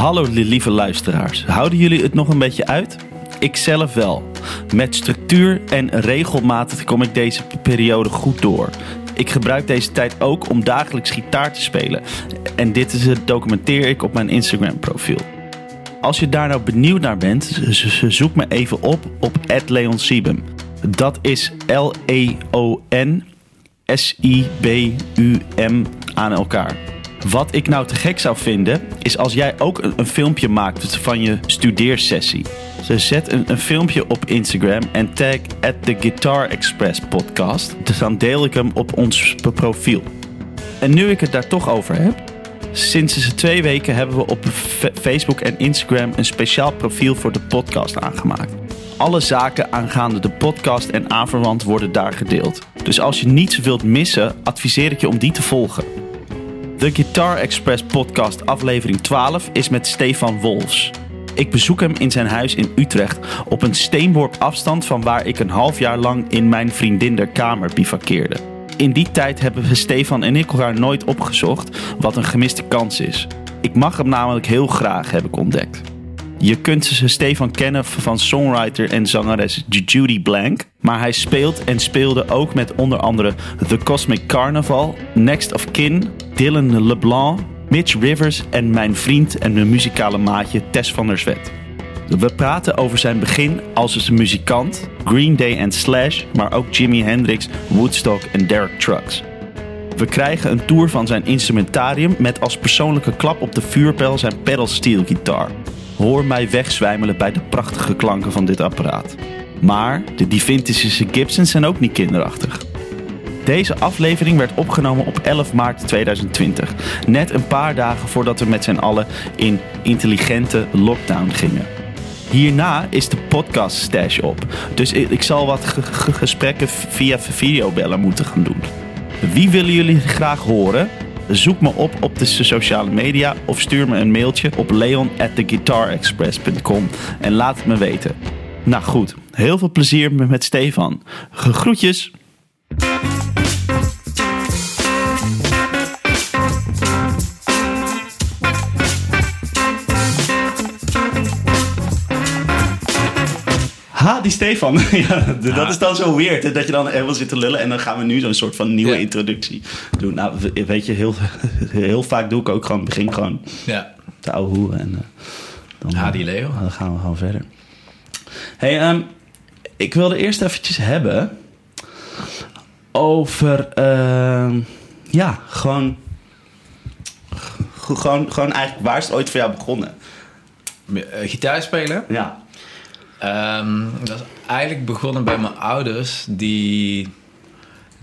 Hallo lieve luisteraars, houden jullie het nog een beetje uit? Ik zelf wel. Met structuur en regelmatig kom ik deze periode goed door. Ik gebruik deze tijd ook om dagelijks gitaar te spelen. En dit is het documenteer ik op mijn Instagram profiel. Als je daar nou benieuwd naar bent, zoek me even op op Leon Siebem. Dat is L-E-O-N S-I-B-U-M aan elkaar. Wat ik nou te gek zou vinden, is als jij ook een, filmpje maakt van je studeersessie. Ze zet een, een, filmpje op Instagram en tag at the Guitar Express podcast. Dus dan deel ik hem op ons profiel. En nu ik het daar toch over heb. Sinds twee weken hebben we op Facebook en Instagram een speciaal profiel voor de podcast aangemaakt. Alle zaken aangaande de podcast en aanverwant worden daar gedeeld. Dus als je niets wilt missen, adviseer ik je om die te volgen. De Guitar Express podcast aflevering 12 is met Stefan Wolfs. Ik bezoek hem in zijn huis in Utrecht op een steenworp afstand van waar ik een half jaar lang in mijn vriendin der kamer bivakkeerde. In die tijd hebben we Stefan en ik elkaar nooit opgezocht, wat een gemiste kans is. Ik mag hem namelijk heel graag, heb ik ontdekt. Je kunt ze Stefan kennen van songwriter en zangeres Judy Blank. Maar hij speelt en speelde ook met onder andere The Cosmic Carnival, Next of Kin, Dylan LeBlanc, Mitch Rivers en mijn vriend en mijn muzikale maatje Tess van der Zwet. We praten over zijn begin als een muzikant, Green Day en Slash, maar ook Jimi Hendrix, Woodstock en Derek Trucks. We krijgen een tour van zijn instrumentarium met als persoonlijke klap op de vuurpijl zijn pedal steel gitaar. Hoor mij wegzwijmelen bij de prachtige klanken van dit apparaat. Maar de die vintage Gibsons zijn ook niet kinderachtig. Deze aflevering werd opgenomen op 11 maart 2020. Net een paar dagen voordat we met z'n allen in intelligente lockdown gingen. Hierna is de podcast stash op. Dus ik zal wat gesprekken via videobellen moeten gaan doen. Wie willen jullie graag horen? Zoek me op op de sociale media of stuur me een mailtje op leon at en laat het me weten. Nou goed, heel veel plezier met Stefan. Groetjes! Ha, die Stefan. ja, dat is dan zo weird. Dat je dan helemaal zit te lullen. En dan gaan we nu zo'n soort van nieuwe introductie doen. Nou, weet je, heel, heel vaak doe ik ook gewoon... begin gewoon ja. te ouwe hoeren. En, uh, dan, ha, die Leo. Dan gaan we gewoon verder. hey, um, ik wilde eerst eventjes hebben... over... Uh, ja, gewoon... Gewoon, gewoon eigenlijk, waar is het ooit voor jou begonnen? Uh, gitaar spelen? Ja. Um, dat is eigenlijk begonnen bij mijn ouders die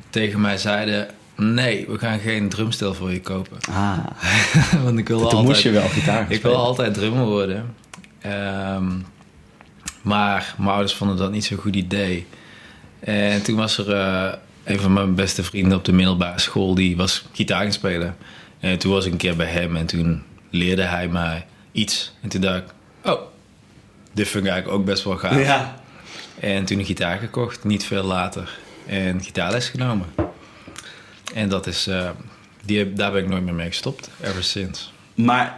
tegen mij zeiden: Nee, we gaan geen drumstel voor je kopen. Ah. Want ik wilde Toen altijd, moest je wel gitaar Ik wil altijd drummer worden. Um, maar mijn ouders vonden dat niet zo'n goed idee. En toen was er uh, een van mijn beste vrienden op de middelbare school die was gitaar gaan spelen. En toen was ik een keer bij hem en toen leerde hij mij iets. En toen dacht ik: Oh dit vind ik eigenlijk ook best wel gaaf. Ja. En toen een gitaar gekocht, niet veel later. En gitaarles genomen. En dat is, uh, die, daar ben ik nooit meer mee gestopt, ever since. Maar...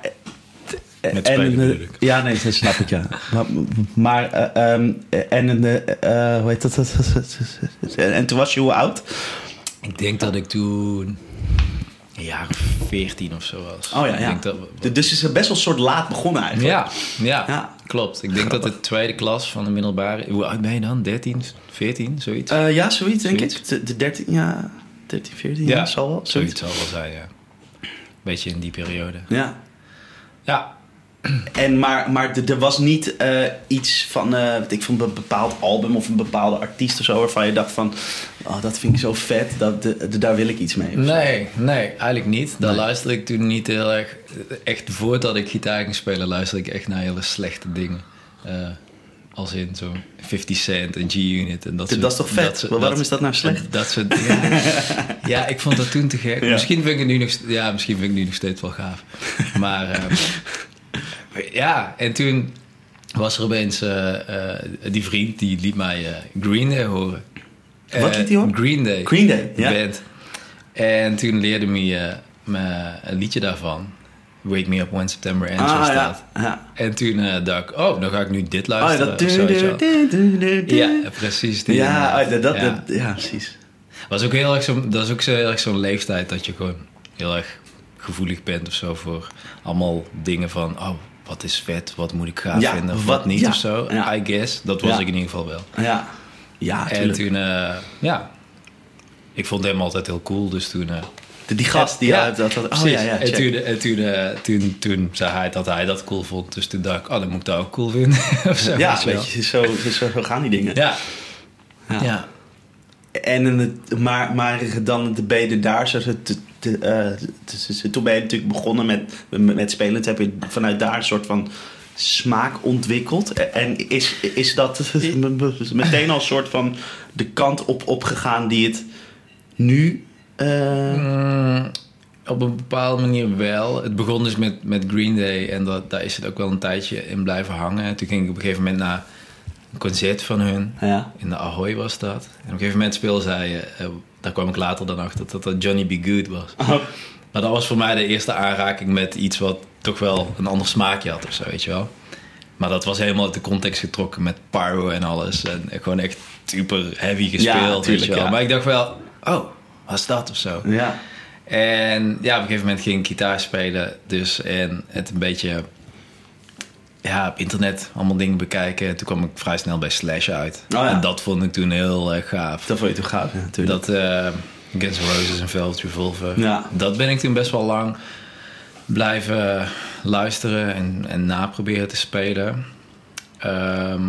Eh, Met spelen en, ik. Ja, nee, dat snap ik, ja. maar, maar uh, um, en uh, hoe heet dat? en toen was je hoe oud? Ik denk dat ik toen een jaar 14 of zo was. Oh ja, ja. Dat... Dus is het best wel een soort laat begonnen eigenlijk. Ja, ja, ja. Klopt. Ik denk dat de tweede klas van de middelbare... Hoe oud ben je dan? 13, 14, zoiets? Uh, ja, zoiets denk ik. De, de 13, ja, 13, 14, ja, ja zal wel. Zoiets. zoiets zal wel zijn, ja. Beetje in die periode. Ja. Ja, en maar, maar er was niet uh, iets van, uh, ik vond een bepaald album of een bepaalde artiest of zo, waarvan je dacht van, oh, dat vind ik zo vet, dat, de, de, daar wil ik iets mee. Nee, nee, eigenlijk niet. Daar nee. luisterde ik toen niet heel erg, echt voordat ik gitaar ging spelen, luisterde ik echt naar hele slechte dingen. Uh, als in zo 50 Cent en G-Unit en dat soort Dat is toch vet? Dat, waarom dat, is dat nou slecht? Dat soort dingen. ja, ik vond dat toen te gek. Ja. Misschien, vind ik het nu nog, ja, misschien vind ik het nu nog steeds wel gaaf. Maar ja, en toen was er opeens uh, uh, die vriend die liet mij uh, Green Day horen. Wat liet hij horen? Green Day. Green Day, ja. Band. En toen leerde me, me een liedje daarvan. Wake Me Up When September Ends Ah, ja. ja. En toen eh, dacht ik, oh, dan ga ik nu dit Oh, luisteren. dat... Ja, precies. die ja, oh, dat, dat, ja. dat- ja, precies. Was ook heel erg zo, dat is ook zo heel erg zo'n leeftijd dat je gewoon heel erg gevoelig bent of zo voor allemaal dingen van, oh, wat is vet, wat moet ik gaaf Ja, vinden of wat- wat niet ja, of zo. ja. I guess, dat was ik in ieder geval wel. Ja, ja en toen, eh, ja, ik vond hem altijd heel cool, dus toen... eh, De- die gast die... ja, Ja, dat, dat, oh ja, ja, en toen, en toen, eh, toen, toen zei hij dat hij dat cool vond, dus toen dacht ik, oh, dan moet ik dat ook cool vinden. of zo, Ja, weet je zo, zo, zo gaan die dingen. Ja. Ja. En het, maar, maar dan de beden daar, zo, te, eh, toen ben je natuurlijk begonnen met, met, spelen. Heb je vanuit daar een soort van smaak ontwikkeld. En is, is dat meteen al een soort van de kant op opgegaan die het nu... eh, Mm, op een bepaalde manier wel. Het begon dus met, met Green Day en dat, daar is het ook wel een tijdje in blijven hangen. En toen ging ik op een gegeven moment naar een concert van hun. ja. In de Ahoy was dat. En op een gegeven moment speelde zij, eh, daar kwam ik later dan achter, dat dat Johnny B. Good was. Oh, Maar dat was voor mij de eerste aanraking met iets wat toch wel een ander smaakje had of zo, weet je wel. Maar dat was helemaal uit de context getrokken met pyro en alles. En gewoon echt super heavy gespeeld, weet tuurlijk, je wel. ja. Maar ik dacht wel, oh, wat is dat of zo? ja. En ja, op een gegeven moment ging ik gitaar spelen. Dus en het een beetje ja, op internet allemaal dingen bekijken. En toen kwam ik vrij snel bij Slash uit. Oh ja. En dat vond ik toen heel erg gaaf. Dat vond je toch gaaf, ja, natuurlijk. Dat eh Guns N' Roses en Velvet Revolver. Ja. Dat ben ik toen best wel lang blijven luisteren en, en naproberen te spelen. Ehm,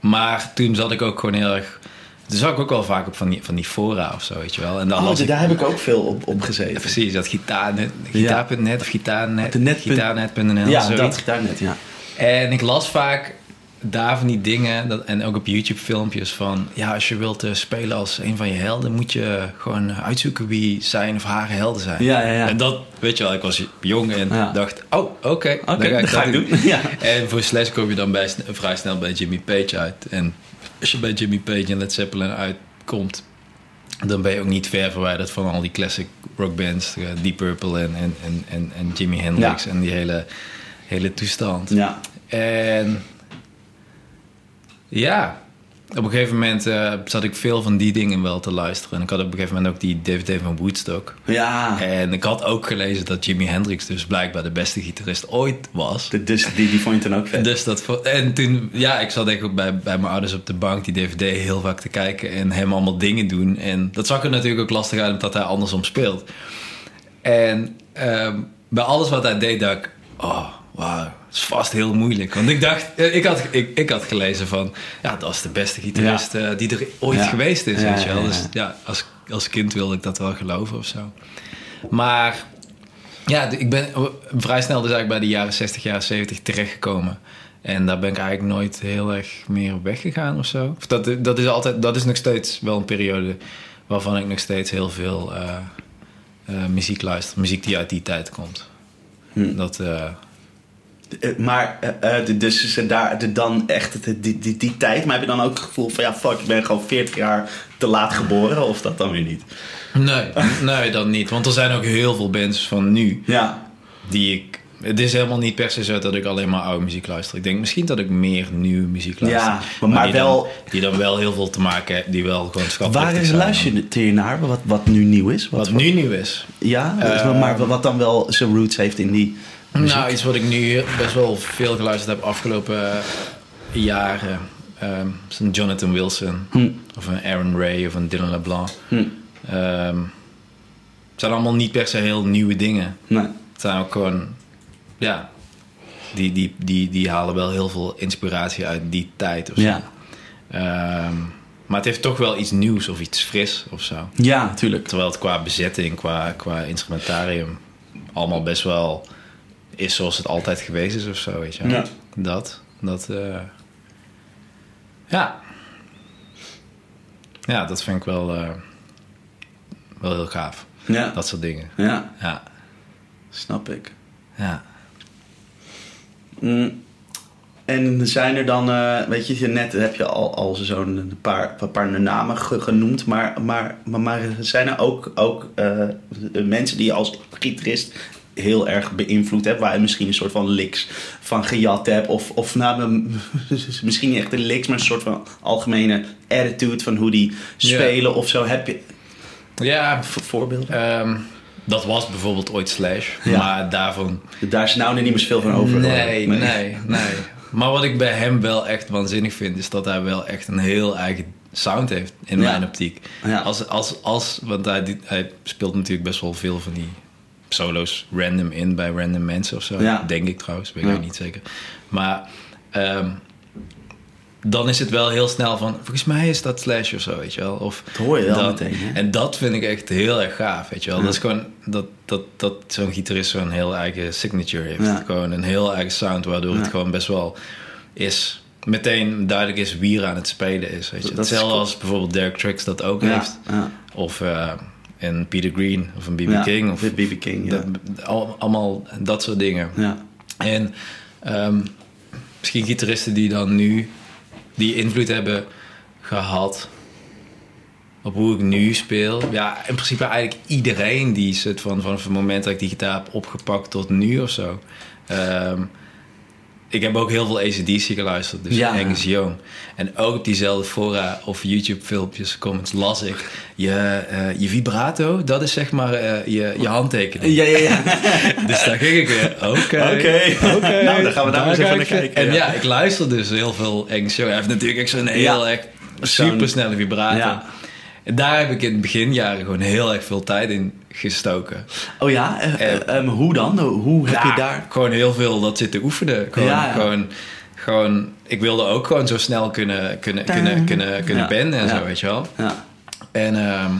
maar toen zat ik ook gewoon heel erg... Toen zat ik ook wel vaak op van die, van die fora of zo, weet je wel. En dan Oh, ik daar heb ik ook veel op, op gezeten. ja, precies, dat gitaarnet, gitaar.net of gitaarnet, net gitaarnet.nl, Ja, dat daar net, ja. En ik las vaak daar van die dingen, dat, en ook op YouTube filmpjes van... Ja, als je wilt eh, spelen als een van je helden... moet je gewoon uitzoeken wie zijn of haar helden zijn. Ja, ja, ja. En dat, weet je wel, ik was jong en Ja. dacht... Oh, oké, Oké, dan ga ik dat ga ik doen. Ja. En voor Slash kom je dan bij, vrij snel bij Jimmy Page uit. En als je bij Jimmy Page en Led Zeppelin uitkomt... dan ben je ook niet ver verwijderd van al die classic rockbands. eh, Deep Purple en, en, en, en, en Jimi Hendrix Ja. en die hele, hele toestand. Ja. En ja, op een gegeven moment eh, zat ik veel van die dingen wel te luisteren. En ik had op een gegeven moment ook die DVD van Woodstock. Ja. En ik had ook gelezen dat Jimi Hendrix dus blijkbaar de beste gitarist ooit was. De- Dus die, die vond je dan ook vet. Dus dat, en toen, ja, ik zat denk bij, bij mijn ouders op de bank die DVD heel vaak te kijken en hem allemaal dingen doen. En dat zag er natuurlijk ook lastig uit omdat hij andersom speelt. En ehm, bij alles wat hij deed, dacht ik, oh, wauw, dat is vast heel moeilijk. Want ik dacht, eh, ik had, ik, ik had gelezen van, ja, dat is de beste gitarist eh, die er ooit Ja. geweest is, Ja, weet je wel. Dus ja, als, als kind wilde ik dat wel geloven of zo. Maar ja, ik ben vrij snel dus eigenlijk bij de jaren 60, jaren 70 terechtgekomen. En daar ben ik eigenlijk nooit heel erg meer weggegaan of zo. Of dat, dat, is altijd, dat is nog steeds wel een periode waarvan ik nog steeds heel veel eh, eh, muziek luister. Muziek die uit die tijd komt. Hm. Dat, eh, Eh, Maar, eh, eh, dus is er daar de, dan echt die, die, die tijd. Maar heb je dan ook het gevoel van, ja, fuck, ik ben gewoon 40 jaar te laat geboren? Of dat dan weer niet? nee, nee, dat niet. Want er zijn ook heel veel bands van nu Ja. die ik... Het is helemaal niet per se zo dat ik alleen maar oude muziek luister. Ik denk misschien dat ik meer nieuwe muziek luister. Ja, maar- maar die wel- Dan, die dan wel heel veel te maken heeft. Die wel gewoon Waar zijn. luister je naar? Wat, wat nu nieuw is? Wat nu nieuw is. Ja, Eh, maar wat dan wel zijn roots heeft in die muziek. Nou, iets wat ik nu best wel veel geluisterd heb afgelopen eh, jaren. Ehm, is een Jonathan Wilson. Hm. Of een Aaron Ray of een Dylan LeBlanc. Hm. Ehm, het zijn allemaal niet per se heel nieuwe dingen. Nee. Het zijn ook gewoon... Ja, die, die, die, die halen wel heel veel inspiratie uit die tijd of zo. Ja. Ehm, maar het heeft toch wel iets nieuws of iets fris of zo. Ja, natuurlijk. Terwijl het qua bezetting, qua, qua instrumentarium... allemaal best wel is zoals het altijd geweest is of zo, weet je wel. Ja. Dat, dat... eh, ja. Ja, dat vind ik wel, eh, wel heel gaaf. Ja. Dat soort dingen. Ja, Ja, snap ik. ja. Mm. En zijn er dan, eh, weet je, net heb je al, al zo'n paar, paar namen ge- genoemd, maar, maar, maar, maar zijn er ook, ook eh, mensen die je als gitarist heel erg beïnvloed hebt. Waar je misschien een soort van licks van gejat hebt. Of, of nou, misschien niet echt een licks, maar een soort van algemene attitude van hoe die spelen of zo. Heb je Ja, voorbeelden? ehm, dat was bijvoorbeeld ooit Slash. Ja. Maar daarvan... Daar is nou niet meer zoveel van over. Nee, nee, nee, Maar wat ik bij hem wel echt waanzinnig vind... is dat hij wel echt een heel eigen sound heeft. In Ja. mijn optiek. Ja. Als, als, als, want hij, hij speelt natuurlijk best wel veel van die solo's random in... bij random mensen of zo. Ja. Denk ik trouwens, weet Ja. ik niet zeker. Maar... ehm, dan is het wel heel snel van... volgens mij is dat Slash of zo, weet je wel. Of Dat hoor je wel dat- meteen, hè? En dat vind ik echt heel erg gaaf, weet je wel. Ja. Dat is gewoon... Dat, dat, dat zo'n gitarist zo'n heel eigen signature heeft. Gewoon een heel eigen sound... waardoor het gewoon best wel is... meteen duidelijk is wie er aan het spelen is, weet je. Dat is Hetzelfde cool. als bijvoorbeeld Derek Tricks dat ook Ja, heeft. ja. Of eh een Peter Green of een B.B. Ja, King. Of B.B. King, ja. dat- al- allemaal dat soort dingen. Ja. En ehm, misschien gitaristen die dan nu die invloed hebben gehad op hoe ik nu speel. Ja, in principe eigenlijk iedereen die zit van vanaf het moment dat ik die gitaar heb opgepakt tot nu of zo. Ehm, ik heb ook heel veel ACDC geluisterd, dus Ja. Angus Young. En ook op diezelfde fora of YouTube-filmpjes, comments las ik... Je, eh, je vibrato, dat is zeg maar eh, je, je handtekening. Ja, ja, ja. Dus daar ging ik weer. Oké. Oké. Nou, dan gaan we daar eens even naar kijken, En ja. ja. ik luister dus heel veel Engels show. Hij heeft natuurlijk echt zo'n heel echt super snelle vibrato. Ja. En daar heb ik in het beginjaren gewoon heel erg veel tijd in gestoken. Oh ja? Eh, Eh, eh, ehm, hoe dan? Hoe heb Ja, je daar... Gewoon heel veel dat zitten oefenen. Gewoon, Ja, ja. Gewoon, gewoon, ik wilde ook gewoon zo snel kunnen, kunnen, kunnen, kunnen, kunnen benden en zo, weet je wel. Ja. En ehm,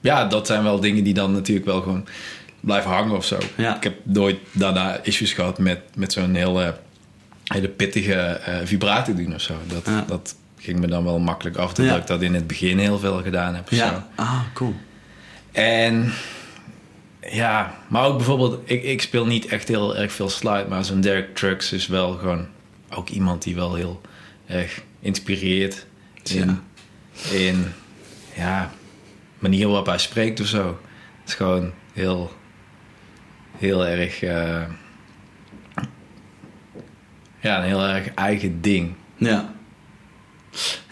ja, dat zijn wel dingen die dan natuurlijk wel gewoon blijven hangen of zo. Ik heb nooit daarna issues gehad met, met zo'n hele, hele pittige vibrato doen of zo. Dat, dat ging me dan wel makkelijk af, Ja. ik dat in het begin heel veel gedaan heb. zo. Ja. Ah, cool. En ja, maar ook bijvoorbeeld, ik, ik speel niet echt heel erg veel slide, maar zo'n Derek Trucks is wel gewoon ook iemand die wel heel erg inspireert in, in ja, manier waarop hij spreekt of zo. Het is gewoon heel, heel erg, eh, ja, een heel erg eigen ding. Ja.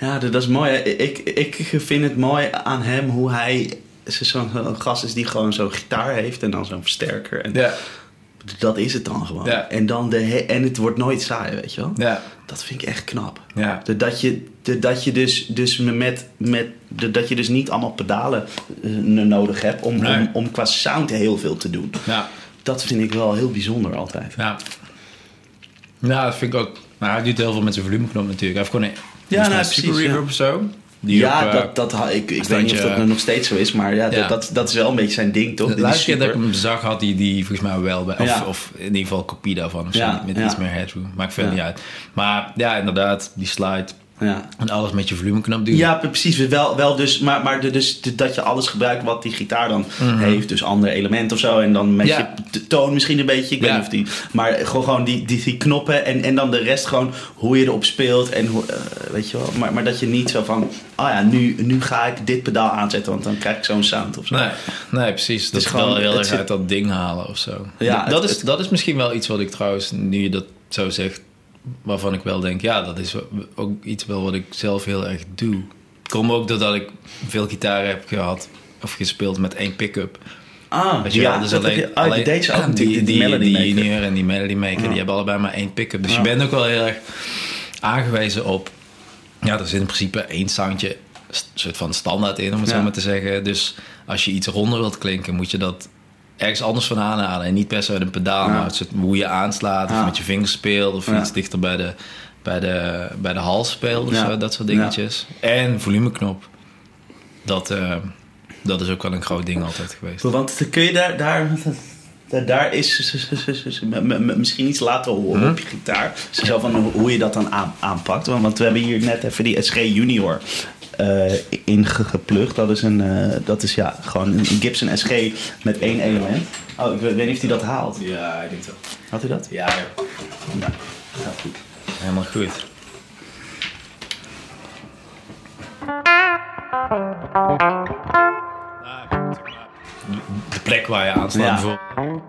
Ja, dat is mooi. Ik, ik vind het mooi aan hem hoe hij... Zo'n gast is die gewoon zo'n gitaar heeft en dan zo'n versterker. En Ja, dat is het dan gewoon. Ja. En, dan de en het wordt nooit saai, weet je wel. ja, Dat vind ik echt knap. ja. Dat je, dat je dus, dus met, met dat je dus niet allemaal pedalen eh, nodig hebt om, Nee. om, om qua sound heel veel te doen. ja. Dat vind ik wel heel bijzonder altijd. Ja. Ja, dat vind ik ook. Maar hij doet heel veel met zijn volumeknop natuurlijk. Hij heeft gewoon een Ja, nou, een super precies, ja. reverb of zo. Die ja, op, eh, dat, dat, ik, ik weet niet of dat nou nog steeds zo is, maar ja, Ja. Dat, dat, dat is wel een beetje zijn ding, toch? de laatste keer dat ik super. hem zag, had hij die volgens mij wel bij. Of, Ja. of in ieder geval een kopie daarvan. Of zo, Ja, met ja. iets meer headroom. Maakt verder Ja. niet uit. Maar ja, inderdaad, die slide. Ja. En alles met je volumeknop doen. Ja, precies. Wel, wel dus, maar, maar de, dus de- dat je alles gebruikt wat die gitaar dan heeft. Dus andere elementen of zo. En dan met Mhm. Ja. je toon misschien een beetje. Ik weet niet of die. Maar gewoon, gewoon die, die, die knoppen. En, en dan de rest gewoon hoe je erop speelt. En hoe, eh, weet je wel. Maar, maar dat je niet zo van. Oh ja, nu, nu ga ik dit pedaal aanzetten. Want dan krijg ik zo'n sound of zo. Nee, nee, precies. Dat is is gewoon- heel erg zit- uit dat ding halen of zo. Ja, dat, het- is, het- dat is misschien wel iets wat ik trouwens, nu je dat zo zegt, waarvan ik wel denk, ja, dat is ook iets wel wat ik zelf heel erg doe. Het komt ook doordat ik veel gitaar heb gehad of gespeeld met één pick-up. Ah, Weet je ja. wel, dus dat alleen, je, ah, alleen die deed ze ook die, natuurlijk. die, Die, Melody die Maker. junior en die melody maker, Ja. die hebben allebei maar één pick-up. Dus Ja. je bent ook wel heel erg aangewezen op, ja, er zit in principe één soundje, soort van standaard in, om het Ja. zo maar te zeggen. Dus als je iets ronder wilt klinken, moet je dat ergens anders van aanhalen. En niet per se uit een pedaal, Ja. maar hoe je aanslaat, of met je vingers speelt, of iets dichter bij de, bij de, bij de hals speelt, of zo, dat soort dingetjes. En volumeknop. Dat, eh, dat is ook wel een groot ding altijd geweest. Want kun je daar, daar, daar, is misschien iets laten horen op je gitaar. Zo van hoe je dat dan aan, aanpakt. Want we hebben hier net even die SG Junior eh ingeplucht. Dat is, een, eh, dat is ja, gewoon een Gibson SG met één element. Oh, ik weet niet of hij dat haalt. Ja, ik denk zo. Had hij dat? Ja, ja. Ja, gaat goed. helemaal goed. De plek waar je aanslaat Ja. bijvoorbeeld.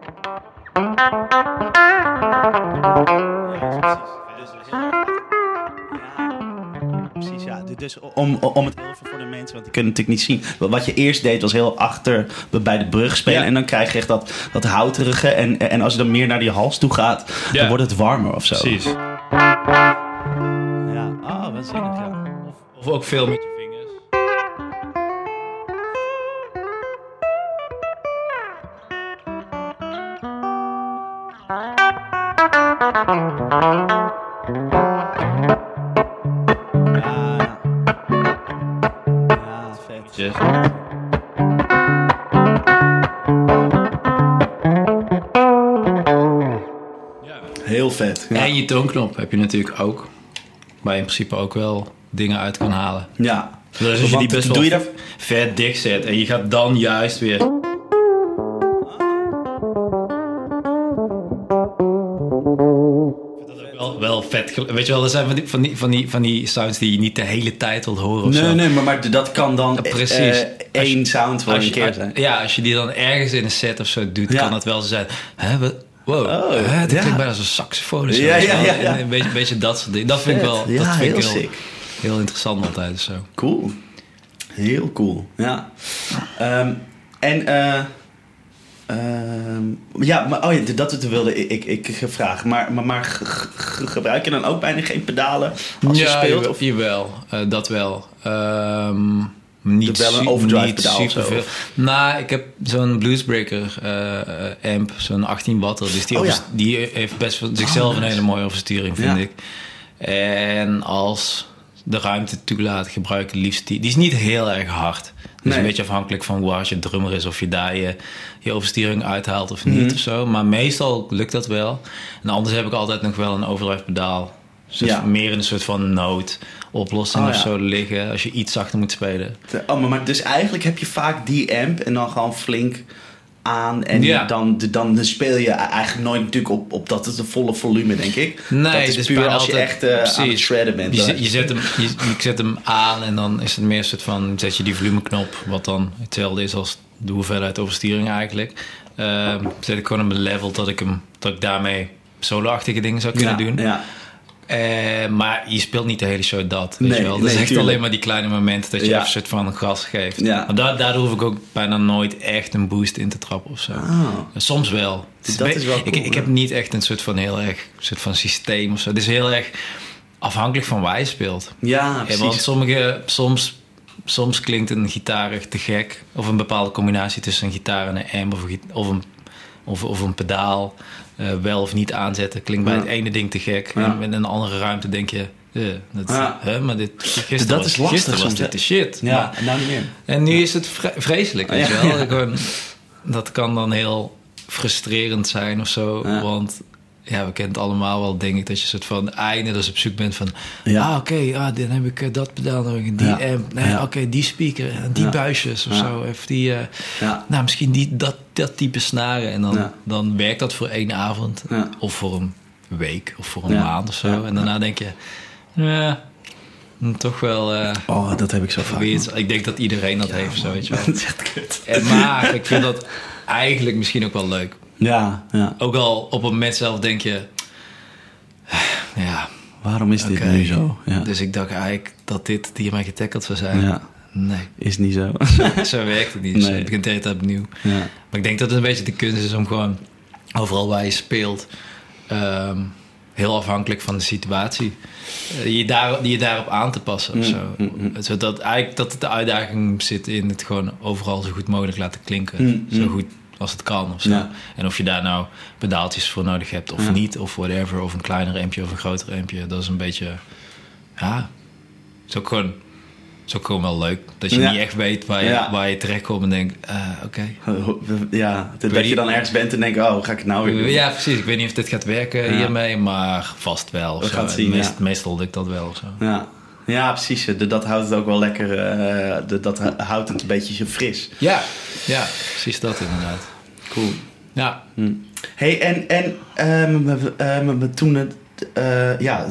Precies, ja. Dus om, om het veel voor de mensen, want die kunnen het natuurlijk niet zien. Wat je eerst deed was heel achter bij de brug spelen. Ja. En dan krijg je echt dat, dat houterige. En, en als je dan meer naar die hals toe gaat, Ja. dan wordt het warmer of zo. Precies. Ja, ah, wat zinnig, ja. Of ook veel met je vingers. Ja, Heel vet. Ja. En je toonknop heb je natuurlijk ook. Waar je in principe ook wel dingen uit kan halen. ja. Dus als je Want die best wel doe je daar... vet dik zet en je gaat dan juist weer... vet. Weet je wel, er zijn van die, van, die, van, die, van die sounds die je niet de hele tijd wilt horen of Nee, zo. nee, maar, maar dat kan dan Precies. eh, één je- sound Als een je, keer zijn. ja, als je die dan ergens in een set of zo doet, Ja. kan dat wel zo zijn. Hè, wow, Oh, hè, klinkt bijna als een saxofoon. of zo, Ja, ja, ja. Een beetje, dat soort dingen. Dat vind ik wel Ja, dat vind heel heel, sick. heel interessant altijd. Zo. Cool. Heel cool, ja. Ehm, en, eh ehm, ja, maar, oh ja, dat wilde ik, ik, ik vragen. Maar, maar, maar gebruik je dan ook bijna geen pedalen als je speelt? Of? jawel, eh, dat wel. Ehm, niet wel een overdrive niet pedaal of zo, superveel. Nou, ik heb zo'n Bluesbreaker eh, amp, zo'n 18 watt. Dus die, Oh, ja. die heeft best wel zichzelf een nice. hele mooie oversturing, vind Ja. ik. En als de ruimte toelaat, gebruik ik liefst die. Die is niet heel erg hard. Dus Nee. een beetje afhankelijk van hoe hard je drummer is. Of je daar je, je oversturing uithaalt of niet Mhm. of zo. Maar meestal lukt dat wel. En anders heb ik altijd nog wel een overdrive pedaal. Dus Ja. meer in een soort van noodoplossing Oh, of ja. zo liggen. Als je iets zachter moet spelen. Oh, maar, maar dus eigenlijk heb je vaak die amp en dan gewoon flink aan. En Ja. dan, dan, speel je eigenlijk nooit natuurlijk op, op dat het een volle volume, denk ik. Nee, dat is puur als je altijd- echt eh, aan het shredden bent. Je, zet- je, zet hem, je, je zet hem aan en dan is het meer een soort van... zet je die volumeknop, wat dan hetzelfde is als de hoeveelheid oversturing eigenlijk. Ehm, zet ik gewoon op een level dat ik, hem, dat ik daarmee solo-achtige dingen zou kunnen ja, doen. Ja. Eh, maar je speelt niet de hele show dat. Weet Nee, je wel? Dat nee, is echt tuurlijk. alleen maar die kleine momenten dat je Ja. even een soort van gas geeft. Ja. Maar da- daardoor hoef ik ook bijna nooit echt een boost in te trappen of zo. Ah. Soms wel. Dat is wel ik, cool, ik heb niet echt een soort van heel erg soort van systeem of zo. Het is heel erg afhankelijk van waar je speelt. Ja, Ja, precies. want sommige, soms, soms klinkt een gitaar echt te gek. Of een bepaalde combinatie tussen een gitaar en een amp een of, een, of, of een pedaal. Eh, wel of niet aanzetten. Klinkt bij Ja. het ene ding te gek. Ja. En in een andere ruimte denk je... eh, dat, Ja. hè, maar dit, gisteren Dat was, is lastig gisteren was soms, dit de shit. ja, Maar- en nou niet meer. en nu is het vre- vreselijk, weet Ja, je wel. ja. Gewoon, dat kan dan heel frustrerend zijn of zo. Ja. Want ja, we kennen het allemaal wel, denk ik, dat je soort van eindeloos op zoek bent van... Ja. Ah, oké, ah, dan heb ik eh, dat pedaal nodig en die Ja. amp. Nee, Ja. oké, die speaker en die Ja. buisjes of Ja. zo. Of die, eh, Ja. nou, misschien die, dat, dat type snaren. En dan, Ja. dan werkt dat voor één avond. Ja. Of voor een week of voor een Ja. maand of zo. En daarna denk je... Ja, hm, toch wel... eh, Oh, dat heb ik zo vaak. iets- ik denk dat iedereen dat heeft, zo weet je wel. Dat is echt kut. En maar ik vind dat eigenlijk misschien ook wel leuk. Ja, ja. Ook al op het moment zelf denk je... Ja, Waarom is dit nu zo? Ja. Dus ik dacht eigenlijk dat dit hiermee getackeld zou zijn. Ja. Nee, Is niet zo. zo werkt het niet. Nee. Zo, het begint de hele tijd opnieuw. ja. Maar ik denk dat het een beetje de kunst is om gewoon... Overal waar je speelt... ehm, heel afhankelijk van de situatie... eh, je, daar, je daarop aan te passen of Mm, zo. mm, mm. Zodat eigenlijk dat de uitdaging zit in het gewoon overal zo goed mogelijk laten klinken. Mm, Zo mm. goed als het kan of zo. Ja. En of je daar nou pedaaltjes voor nodig hebt of Ja. niet, of whatever, of een kleiner ampje of een groter ampje, dat is een beetje, ja, is ook gewoon, is ook gewoon wel leuk. Dat je Ja. niet echt weet waar je, Ja. waar je terechtkomt en denkt, eh, oké. Ja, dat je dan ergens bent en denkt, oh, hoe ga ik het nou weer doen? Ja, precies. Ik weet niet of dit gaat werken Ja. hiermee, maar vast wel. We gaan het zien, En meest-. Meestal lukt dat wel of zo. Ja, ja precies. De- Dat houdt het ook wel lekker, eh, de- dat houdt het een beetje fris. Ja, ja, precies dat inderdaad. Cool. Ja, Hm. hey, en, en ehm, we- toen het, eh, ja,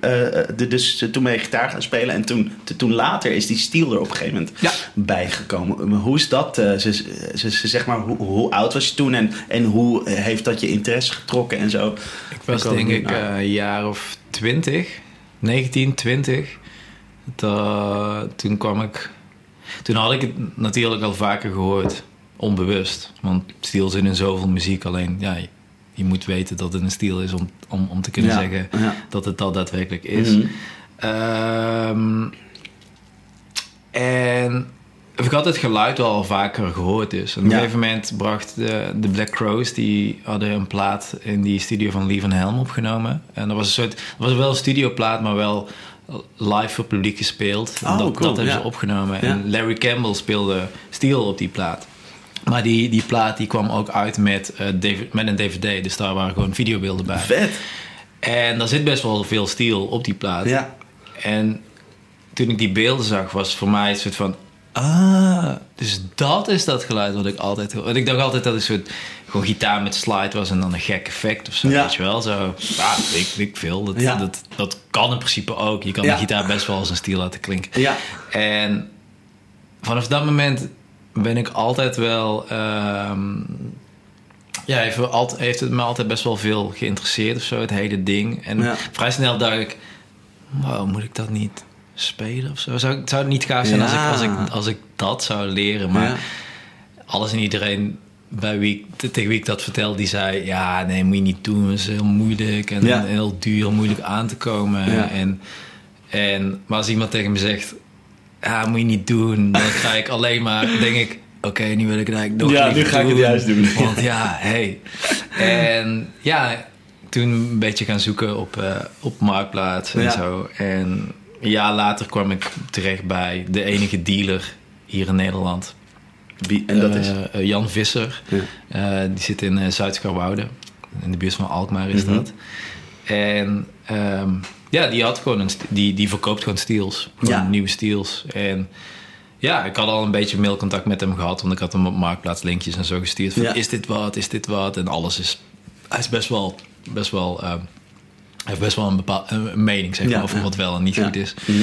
eh, eh, de- dus toen ben je gitaar gaan spelen. En toen, toen later is die steel er op een gegeven moment Ja. bijgekomen. Hoe is dat? ze, ze, ze- zeg maar, hoe, hoe oud was je toen? En, en hoe heeft dat je interesse getrokken en zo? Ik was denk ik eh, een jaar of 20, 19, 20. Da- toen kwam ik. Toen had ik het natuurlijk al vaker gehoord, onbewust. Want steel zit in zoveel muziek. Alleen ja, je, moet weten dat het een steel is om, om, om te kunnen Ja, zeggen ja. dat het dat daadwerkelijk is. Ehm, en ik had het geluid wel al vaker gehoord dus. En op een gegeven moment bracht de, de Black Crows... die hadden een plaat in die studio van Lee van Helm opgenomen. En dat was een soort... Dat was wel een studioplaat, maar wel live voor publiek gespeeld. Oh, dat, cool, dat hebben ja. ze opgenomen. En Larry Campbell speelde steel op die plaat. Maar die, die plaat die kwam ook uit met, eh, met een dvd. Dus daar waren gewoon videobeelden bij. Vet. En daar zit best wel veel steel op die plaat. Ja. En toen ik die beelden zag, was voor mij een soort van... Ah, dus dat is dat geluid wat ik altijd hoor. Want ik dacht altijd dat het een soort gewoon gitaar met slide was en dan een gek effect of zo. Ja. Weet je wel? Zo, ja, ik, ik veel. Dat, Ja. dat, dat kan in principe ook. Je kan Ja. de gitaar best wel als een stiel laten klinken. Ja. En vanaf dat moment ben ik altijd wel. ehm, ja, heeft, altijd, heeft het me altijd best wel veel geïnteresseerd of zo, het hele ding. En Ja. vrij snel dacht ik: wow, moet ik dat niet spelen of zo? Zou, zou het niet gaaf zijn als, ik, als, ik, als ik dat zou leren? Maar Ja. alles en iedereen bij wie tegen wie ik dat vertelde, die zei: Ja, nee, moet je niet doen. Het is heel moeilijk en Ja. heel duur, moeilijk aan te komen. Ja. En, en, maar als iemand tegen me zegt: Ja, moet je niet doen, dan ga ik alleen maar, denk ik. Oké, nu wil ik het eigenlijk nog Ja, nu ga ik het juist doen. Want ja, hey. En ja, toen een beetje gaan zoeken op, eh, op Marktplaats en Ja. zo. En een jaar later kwam ik terecht bij de enige dealer hier in Nederland. Wie, en dat is... Eh, eh, Jan Visser. Ja. Die zit in uh, Zuid-Scharwoude. In de buurt van Alkmaar is Mhm. dat. En ehm, ja, die, had gewoon een, die, die verkoopt gewoon steels. Gewoon Ja. nieuwe steels. En ja, ik had al een beetje mailcontact met hem gehad. Want ik had hem op Marktplaats linkjes en zo gestuurd. Van, Ja. Is dit wat? Is dit wat? En alles is... Hij is best wel... Best wel ehm, hij heeft best wel een, bepaal, een een mening zeg maar, Ja, over wat wel en niet goed is. Mhm.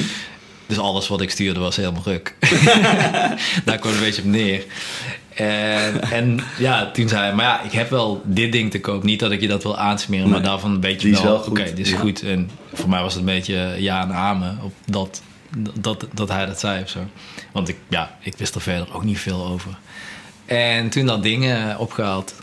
Dus alles wat ik stuurde was helemaal ruk. Daar kwam een beetje op neer. En, en ja, toen zei hij, maar ja, ik heb wel dit ding te koop. Niet dat ik je dat wil aansmeren, maar daarvan weet je wel, oké, goed. dit is Ja. goed. En voor mij was het een beetje ja en amen op dat, dat, dat hij dat zei of zo. Want ik, ja, ik wist er verder ook niet veel over. En toen dat ding eh, opgehaald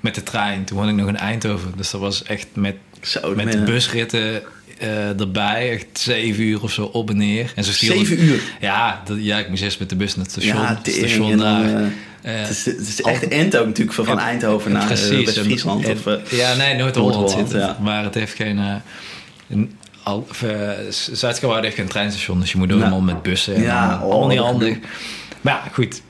met de trein. Toen woonde ik nog in Eindhoven. Dus dat was echt met Zo, met man. busritten eh, erbij, echt zeven uur of zo op en neer. En stiel Zeven uur? Ja, dat, ja, ik moest eerst met de bus naar het station. Ja, het station daar. eh, Eh, het is, het is echt end ook natuurlijk van, van en- Eindhoven naar. En- of, ja, nee, Noord-Holland Noord-Holland, zit het. ja. Maar het heeft geen... een, al, Zuid-Scharwoude heeft geen treinstation, dus je moet Ja. allemaal met bussen. En Ja, oh, allemaal niet dat handig. Maar ja, goed.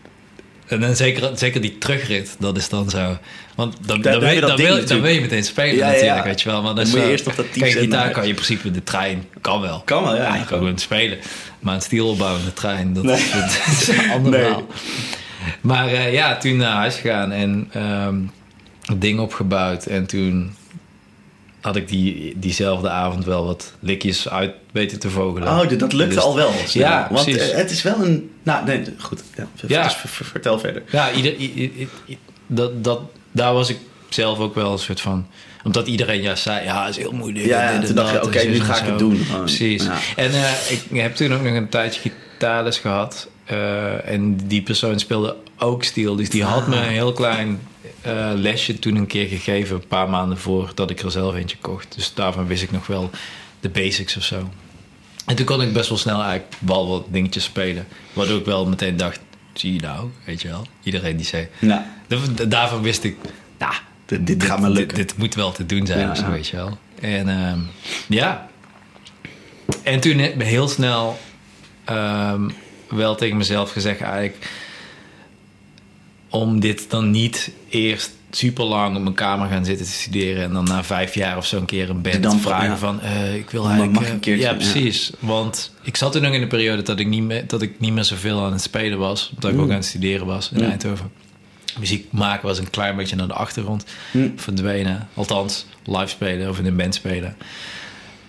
En dan zeker, zeker die terugrit, dat is dan zo. Want dan, dan, wil, je dan, wil, dan natuurlijk. wil je meteen spelen Ja, ja, natuurlijk, ja. weet je wel. Maar Dan moet je eerst nog dat Kijk, team gitaar zetten. kan je in principe de trein, kan wel. Kan wel, ja. je kan gewoon spelen. Maar een stiel opbouwen in de trein, dat, Nee. is, dat is een ander Nee. verhaal. Maar eh, ja, toen naar huis gegaan en ehm, het ding opgebouwd. En toen had ik die, diezelfde avond wel wat likjes uit weten te vogelen. Oh, dat lukte Dus- al wel. snel. Ja, Want precies. eh, het is wel een... Nou, nee, goed. Ja, Ja. dus vertel verder. Ja, ieder, dat, dat, daar was ik zelf ook wel een soort van... Omdat iedereen juist zei, ja, het is heel moeilijk. Ja, en ja, toen dacht je, oké, nu ga ik het doen. Gewoon. Precies. Ja. En eh, ik heb toen ook nog een tijdje gitaarles gehad. eh, en die persoon speelde ook steel. Dus die had me Ah. een heel klein eh, lesje toen een keer gegeven... een paar maanden voordat ik er zelf eentje kocht. Dus daarvan wist ik nog wel de basics of zo. En toen kon ik best wel snel eigenlijk wel wat dingetjes spelen. Waardoor ik wel meteen dacht, zie je nou, weet je wel. Iedereen die zei... Nou, Da- Daarvan wist ik, nou, dit, dit gaat me lukken. dit, dit moet wel te doen zijn, Ja, of zo, ja. weet je wel. En ehm, ja. En toen heel snel ehm, wel tegen mezelf gezegd eigenlijk... om dit dan niet eerst super lang op mijn kamer gaan zitten te studeren... en dan na vijf jaar of zo een keer een band Dan- vragen ja. van... eh, ik wil eigenlijk... mag eh, een keertje, ja, ja. precies. Want ik zat toen nog in de periode dat ik niet meer, dat ik niet meer zoveel aan het spelen was. Omdat ik Mm. ook aan het studeren was in Ja. Eindhoven. Muziek maken was een klein beetje naar de achtergrond Hm. verdwenen. Althans, live spelen of in een band spelen.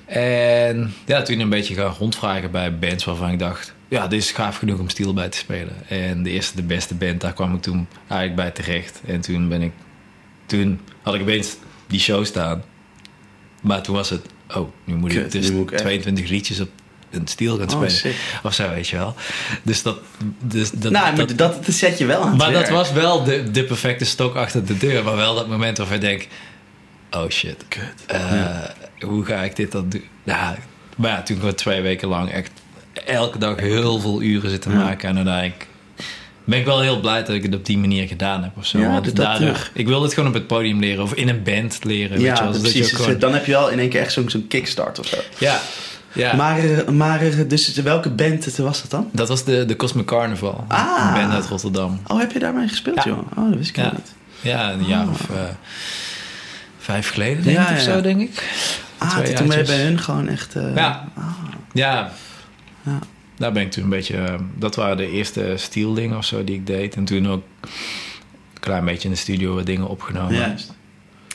En ja, toen een beetje gaan rondvragen bij bands waarvan ik dacht... Ja, dit is gaaf genoeg om Steel bij te spelen. En de eerste, de beste band, daar kwam ik toen eigenlijk bij terecht. En toen ben ik... Toen had ik opeens die show staan. Maar toen was het... Oh, nu moet ik Kut, dus nu moet ik echt- 22 liedjes op een Steel gaan Oh, spelen. sick. of zo, weet je wel. Dus dat... Dus dat, nou, dat, dat, dat zet je wel aan maar dat was wel de, de perfecte stok achter de deur. Maar wel dat moment waarvan ik denk... Oh shit. Kut. Eh, Hoe ga ik dit dan doen? Ja, maar ja, toen gewoon twee weken lang echt elke dag heel veel uren zitten maken. En uiteindelijk ben ik wel heel blij dat ik het op die manier gedaan heb. Of zo. Ja, Want daardoor- ik wil het gewoon op het podium leren. Of in een band leren. weet Ja, je wel. Zodat je precies. Dus, gewoon- Dan heb je wel in één keer echt zo'n zo'n kickstart of zo. ja, ja. Maar, eh, maar eh, dus welke band was dat dan? dat was de, de Cosmic Carnival. Ah. Een band uit Rotterdam. Oh, heb je daarmee gespeeld, Ja. joh? Oh, dat wist ik Ja. niet. Ja, een jaar Ah. of eh, vijf geleden denk ik of zo, denk ik. Ah, toen ben je bij hun gewoon echt... Ja. ah. Ja. Ja. Daar ben ik toen een beetje... eh, Dat waren de eerste steel dingen of zo die ik deed. En toen ook een klein beetje in de studio wat dingen opgenomen. Juist.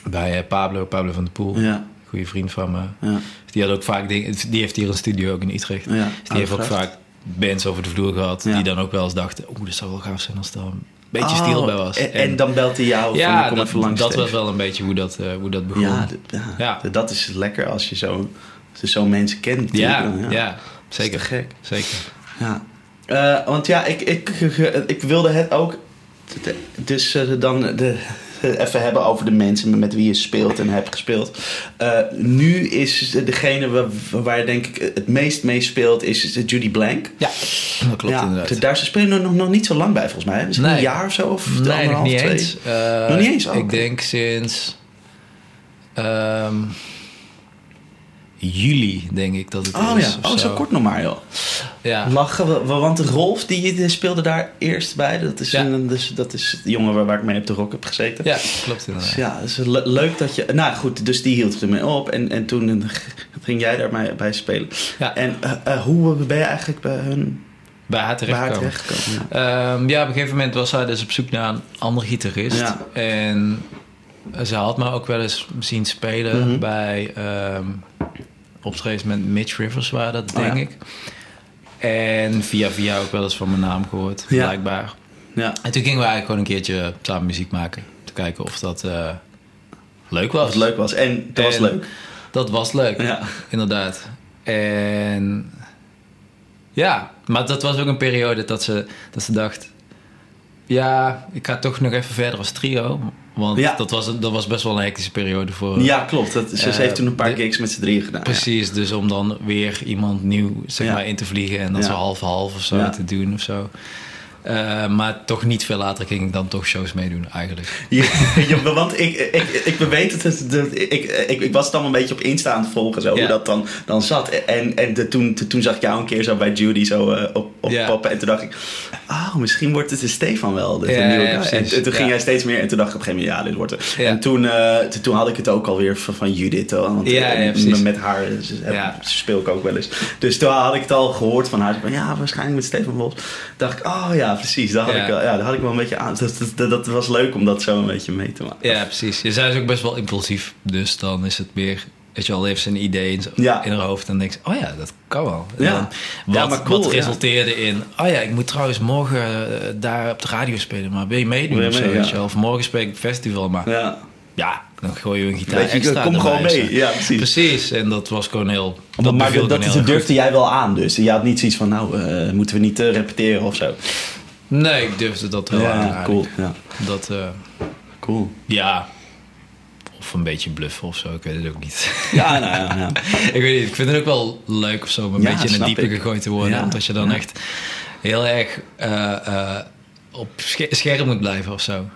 Bij eh, Pablo, Pablo van der Poel. Ja, Goede vriend van me. ja, Die had ook vaak dingen... Die heeft hier een studio ook in Utrecht. ja. Dus die heeft ook vaak bands over de vloer gehad. Ja. Die dan ook wel eens dachten... Oeh, dat zou wel gaaf zijn als er een beetje Oh, steel bij was. En, en dan belt hij jou van, ja, kom dat, even langs. dat was wel een beetje hoe dat, eh, hoe dat begon. Ja, ja, Ja. dat is lekker als je zo, als je zo mensen kent. ja, Dan, ja, is zeker. te gek. Zeker. Ja. Eh, want ja, ik, ik, ik wilde het ook. Dus eh, dan de, even hebben over de mensen met wie je speelt en hebt gespeeld. Eh, nu is degene waar, waar denk ik het meest mee speelt, is Judy Blank. Ja, dat klopt ja, inderdaad. Daar spelen nog, nog niet zo lang bij volgens mij. Misschien Nee. een jaar of zo? Of Nee, nog anderhalf, niet twee? eens. Eh, Nog niet eens? Oh, ik denk sinds ehm, juli, denk ik dat het Oh is. ja, oh, zo kort nog maar joh. Ja, Lachen, we- want Rolf die, speelde daar eerst bij. Dat is, Ja. een, dus, dat is de jongen waar, waar ik mee op de rock heb gezeten. ja klopt Dus inderdaad. ja, het is le- leuk dat je... Nou goed, dus die hield ermee op. En, en toen ging jij daar bij, bij spelen. Ja. En eh, eh, hoe ben je eigenlijk bij hun Bij haar terechtkomen. terechtgekomen? Ja. Ehm, ja, op een gegeven moment was zij dus op zoek naar een andere gitarist. Ja. En ze had me ook wel eens zien spelen Mhm. bij ehm optredens met Mitch Rivers, waren dat, Oh, denk ja. ik. En via via ook wel eens van mijn naam gehoord, Ja. blijkbaar. ja. En toen gingen we eigenlijk gewoon een keertje samen muziek maken. Te kijken of dat eh, leuk was. Wat leuk was. En dat was leuk. Dat was leuk, Ja. inderdaad. En ja, maar dat was ook een periode dat ze, dat ze dacht... Ja, ik ga toch nog even verder als trio. Want Ja. dat, was, dat was best wel een hectische periode voor... Ja, klopt. Dat, ze, Eh, heeft toen een paar de- gigs met z'n drieën gedaan. ja. Precies, dus om dan weer iemand nieuw zeg Ja. maar, in te vliegen en dan Ja. zo half-half of zo te doen of zo. Eh, maar toch niet veel later ging ik dan toch shows meedoen eigenlijk. Ja, ja, want ik, ik, ik weet het, het- dat- ik, ik, ik was het allemaal een beetje op Insta aan het volgen, zo, Ja. hoe dat dan, dan zat. En, en de, toen, toen zag ik jou een keer zo bij Judy zo eh, op, op Ja. En toen dacht ik, oh, misschien wordt het de Stefan wel, de, nieuwe. En, en toen ging jij steeds meer en toen dacht ik op een gegeven moment, ja, dit wordt het. En toen, eh, toen, toen had ik het ook alweer van, van Judith, hoor, want met haar speel ik ook wel eens. Dus toen had ik het al gehoord van haar. Van, ja, waarschijnlijk met Stefan Wolfs. dacht ik, oh ja, precies. Daar had, Ja. ik, wel, ja, daar had ik wel een beetje aan. Dat, dat, dat was leuk om dat zo een beetje mee te maken. Ja, precies. Je zij is ook best wel impulsief. Dus dan is het meer... Weet je wel, heeft een idee in, Ja. in haar hoofd. En denkt oh ja, dat kan wel. En Ja. dan Ja, wat, maar cool, wat ja. resulteerde in... Oh ja, ik moet trouwens morgen eh, daar op de radio spelen. Maar wil je meedoen Wil je of zo? mee, je wel? Of morgen speel ik festival. Maar ja, Ja. dan gooi je een gitaar Weet je, extra kom gewoon of zo. mee. Ja, precies. Precies. En dat was gewoon heel... Dat maar dat, dat durfde jij wel aan dus. Je had niet zoiets van, nou, eh, moeten we niet eh, repeteren of zo. Nee, ik durfde dat wel aan. ja, eigenlijk. cool. Ja, Dat, eh, cool. ja... Of een beetje bluffen of zo, ik weet het ook niet. Ja, nou ja. ja. ik weet niet, ik vind het ook wel leuk of zo om een Ja, beetje in het diepe ik. gegooid te worden. Omdat je dan echt heel erg eh, eh, op sche- scherp moet blijven of zo.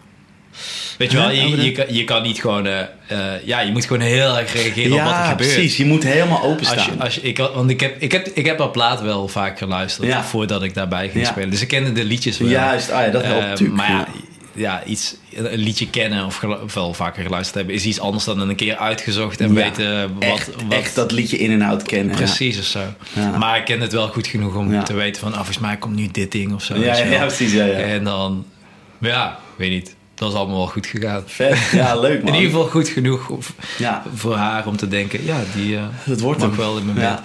Weet je wel, je, je, je kan niet gewoon... eh, eh, ja, je moet gewoon heel erg reageren op wat er Ja, gebeurt. precies. Je moet helemaal openstaan. Als je, als je, ik, want ik heb, ik, heb, ik heb haar plaat wel vaak geluisterd Ja. voordat ik daarbij ging Ja. spelen. Dus ik kende de liedjes wel. Juist, ah ja, dat helpt Eh, natuurlijk. Maar ja, Ja. iets, een liedje kennen of, wel vaker geluisterd hebben... is iets anders dan een keer uitgezocht en Ja, weten wat... echt, wat echt dat liedje in en out kennen. Precies of zo. Ja. Maar ik ken het wel goed genoeg om te weten van... Ah, volgens mij komt nu dit ding of zo. Ja, ja, precies. Ja, ja. En dan... Ja, weet niet. Dat was allemaal wel goed gegaan. Vet. Ja, leuk man. In ieder geval goed genoeg of- Ja, voor haar om te denken, ja, die dat wordt hem. wel in mijn bed.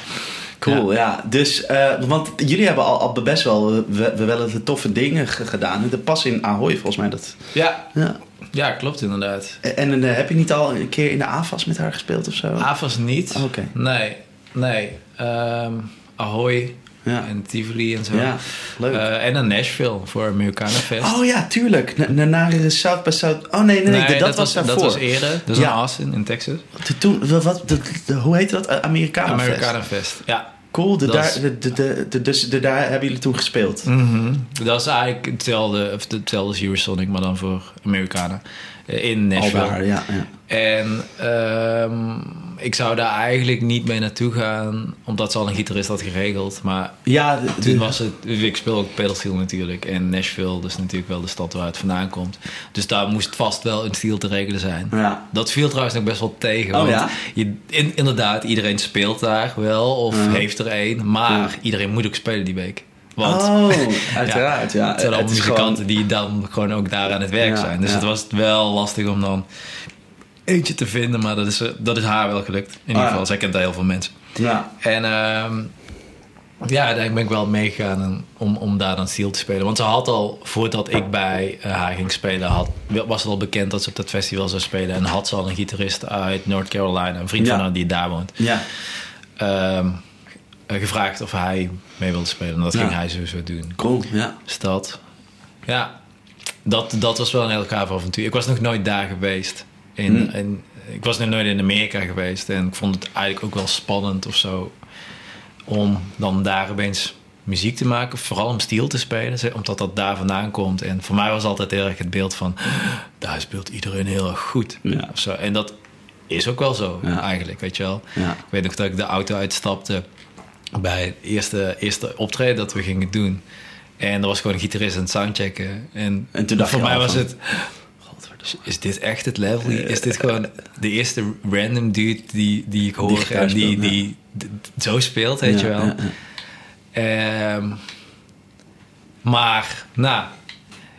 Cool, ja. Dus, eh, want jullie hebben al, al best wel, we, we wel de toffe dingen ge- gedaan. De pas in Ahoy volgens mij. Dat, Ja, ja. ja, klopt inderdaad. En eh, heb je niet al een keer in de AFAS met haar gespeeld of zo? AFAS niet. Oh, Oké. Nee, nee. Ehm, Ahoy Ja. en Tivoli en zo. Ja, leuk. Eh, en naar Nashville voor Americana Fest. oh ja, tuurlijk. Na- na- Naar South by South. Oh nee, nee, nee, dat, was daarvoor. Dat was eerder. Ja. in Austin, in Texas. Toen, wat, wat- de- de- hoe heette dat? Americana Americana Fest. Fest. Ja. Cool, de, daar, de, de, de, dus de, daar hebben jullie toen gespeeld. Mhm. Dat is eigenlijk hetzelfde, of hetzelfde als Eurosonic, maar dan voor Amerikanen. Eh, In Al Nashville. daar, ja. ja. En ehm, ik zou daar eigenlijk niet mee naartoe gaan, omdat ze al een gitarist had geregeld. Maar Ja, de- toen was het, ik speel ook pedalsteel natuurlijk. En Nashville, dus natuurlijk wel de stad waar het vandaan komt. Dus daar moest vast wel een steel te regelen zijn. ja. Dat viel trouwens nog best wel tegen. Oh, want ja? je, in, inderdaad, iedereen speelt daar wel of heeft er een. Maar iedereen moet ook spelen die week. Want oh, uiteraard, ja. het zijn allemaal muzikanten gewoon- die dan gewoon ook daar aan het werk zijn. Dus het was wel lastig om dan eentje te vinden. Maar dat is, eh, dat is haar wel gelukt. In ieder Ah, geval, zij kent daar heel veel mensen. Ja, En ehm, ja, uiteindelijk ben ik wel meegegaan om, om daar dan steel te spelen. Want ze had al, voordat ik bij eh, haar ging spelen, had, was het al bekend dat ze op dat festival zou spelen. En had ze al een gitarist uit North Carolina, een vriend Ja. van haar die daar woont, ja. ehm, eh, gevraagd of hij mee wilde spelen. En dat Ja. ging hij sowieso doen. Cool, ja. Stad. Ja, dat, dat was wel een heel gaaf avontuur. Ik was nog nooit daar geweest. In, Hmm. in, ik was nog nooit in Amerika geweest. En ik vond het eigenlijk ook wel spannend of zo. Om dan daar opeens muziek te maken. Vooral om steel te spelen. zeg, Omdat dat daar vandaan komt. En voor mij was altijd heel erg het beeld van... Daar speelt iedereen heel erg goed. Ja. Of zo. En dat is ook wel zo Ja. eigenlijk, weet je wel. Ja. Ik weet nog dat ik de auto uitstapte bij het eerste, eerste optreden dat we gingen doen. En er was gewoon een gitarist aan het soundchecken. En, En toen dacht voor mij was van- het... Is dit echt het level? Is dit gewoon de eerste random dude die, die ik hoor gitaar en die, speelt, die, zo speelt, weet Ja, je wel? ja. Ehm, maar, nou...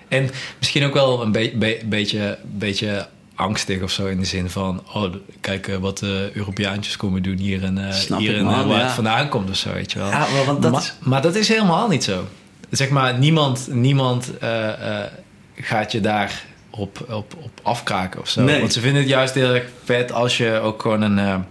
En misschien ook wel een be- be- beetje, beetje angstig of zo in de zin van... Oh, kijk eh, wat de Europeaantjes komen doen hier en eh, hier en eh, waar ja. het vandaan komt of zo, weet je wel. Ja, maar want dat maar, is- maar dat is helemaal niet zo. Zeg maar, niemand, niemand eh, eh, gaat je daar op, op, op afkraken of zo. Nee. Want ze vinden het juist heel erg vet als je ook gewoon een...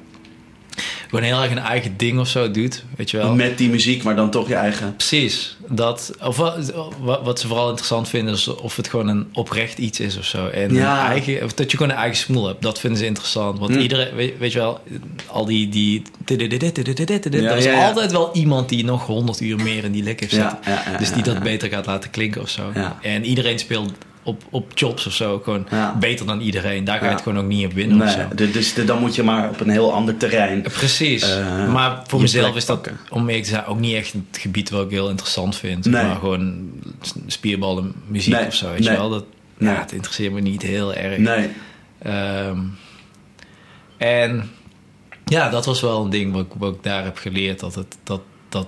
gewoon heel erg een eigen ding of zo doet, weet je wel. Met die muziek, maar dan toch je eigen... Precies. Dat, of wat, wat ze vooral interessant vinden is of het gewoon een oprecht iets is of zo. En Ja. eigen, of dat je gewoon een eigen smoel hebt. Dat vinden ze interessant. Want Mm. iedereen, weet, weet je wel, al die... die Ja, er is ja, altijd wel iemand die nog honderd uur meer in die lik heeft zitten. dus die dat beter gaat laten klinken of zo. En iedereen speelt op, op chops of zo gewoon Ja. beter dan iedereen. Daar ga je Ja. het gewoon ook niet op winnen of zo. Nee, dus de- dan moet je maar op een heel ander terrein. Precies. Eh, maar voor mezelf is dat, pakken. om eerlijk te zijn, ook niet echt het gebied wat ik heel interessant vind. Nee. Maar gewoon spierballen, muziek Nee, of zo. Weet nee. je wel? Dat, Nee. ja, het interesseert me niet heel erg. Nee. Ehm, en ja, dat was wel een ding wat, ik- wat ik daar heb geleerd. Dat, het, dat, dat,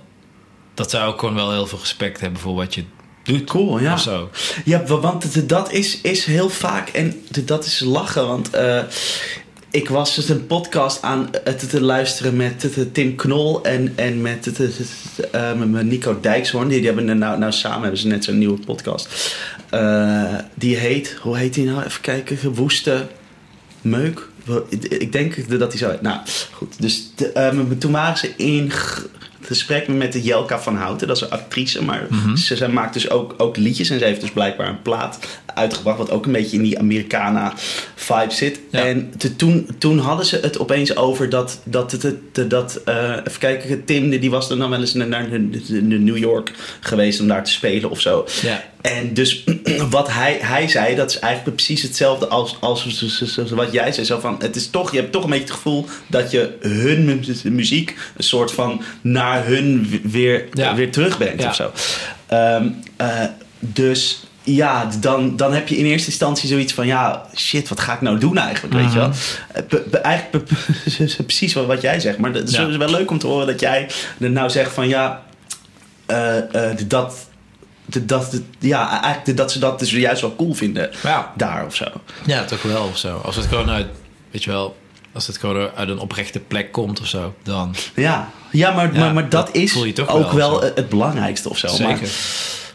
dat zij ook gewoon wel heel veel respect hebben voor wat je doet. Cool, ja. Of zo. Ja, wa- want dat is, is heel vaak, en dat is lachen, want eh, ik was dus een podcast aan het te luisteren met Tim Knol en, en met, eh, Nico Dijkshoorn. Die, die hebben nou, nou samen hebben ze net zo'n nieuwe podcast. Eh, die heet, hoe heet die nou? Even kijken, Woeste Meuk. Ik denk dat hij zo. Nou, goed. Dus toen waren ze in gesprek met de Jelka van Houten. Dat is een actrice, maar Mhm. ze, ze maakt dus ook, ook liedjes. En ze heeft dus blijkbaar een plaat uitgebracht... wat ook een beetje in die Americana-vibe zit. Ja. En te- toen, toen hadden ze het opeens over dat... dat, het, het- dat eh, even kijken, Tim die was dan wel eens naar, New York geweest... om daar te spelen of zo. Ja. En dus wat hij, hij zei, dat is eigenlijk precies hetzelfde als, als wat jij zei. Zo van, het is toch, je hebt toch een beetje het gevoel dat je hun mu- muziek een soort van naar hun weer, Ja. weer terugbrengt Ja. of zo. Ehm, eh, dus ja, dan, dan heb je in eerste instantie zoiets van, ja, shit, wat ga ik nou doen eigenlijk, weet je wel? Be- be- eigenlijk precies wat, wat jij zegt. Maar het is Ja. wel leuk om te horen dat jij er nou zegt van, ja, eh, eh, dat dat, de- ja, eigenlijk dat ze dat dus juist wel cool vinden Ja. daar of zo. Ja, toch wel of zo. Als het gewoon uit, weet je wel, als het gewoon uit een oprechte plek komt of zo, dan Ja, ja, maar, Ja, maar, maar dat, dat is ook wel het belangrijkste of zo. zeker. Maar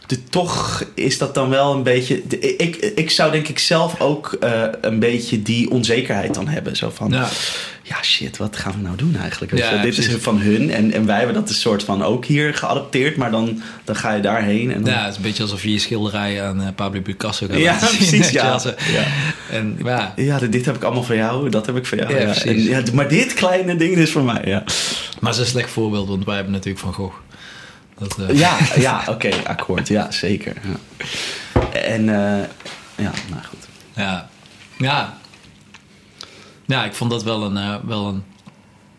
de- toch is dat dan wel een beetje. de- ik, ik zou denk ik zelf ook eh, een beetje die onzekerheid dan hebben. Zo van. Ja. Ja, shit, wat gaan we nou doen eigenlijk? Weet Ja? Dit is van hun en, en wij hebben dat een soort van ook hier geadopteerd, maar dan, dan ga je daarheen. En dan, Ja, het is een beetje alsof je je schilderij aan eh, Pablo Picasso gaat Ja, zien, precies, ja. Ja. En ja, Ja, dit heb ik allemaal van jou, dat heb ik van jou. Ja, Ja, precies. En, ja, maar dit kleine ding is voor mij, ja. maar het is een slecht voorbeeld, want wij hebben natuurlijk Van Gogh. Dat, eh, Ja, ja oké, akkoord. Ja, zeker. Ja. En eh, ja, nou goed. Ja. Ja. Ja, ik vond dat wel een, eh, wel een,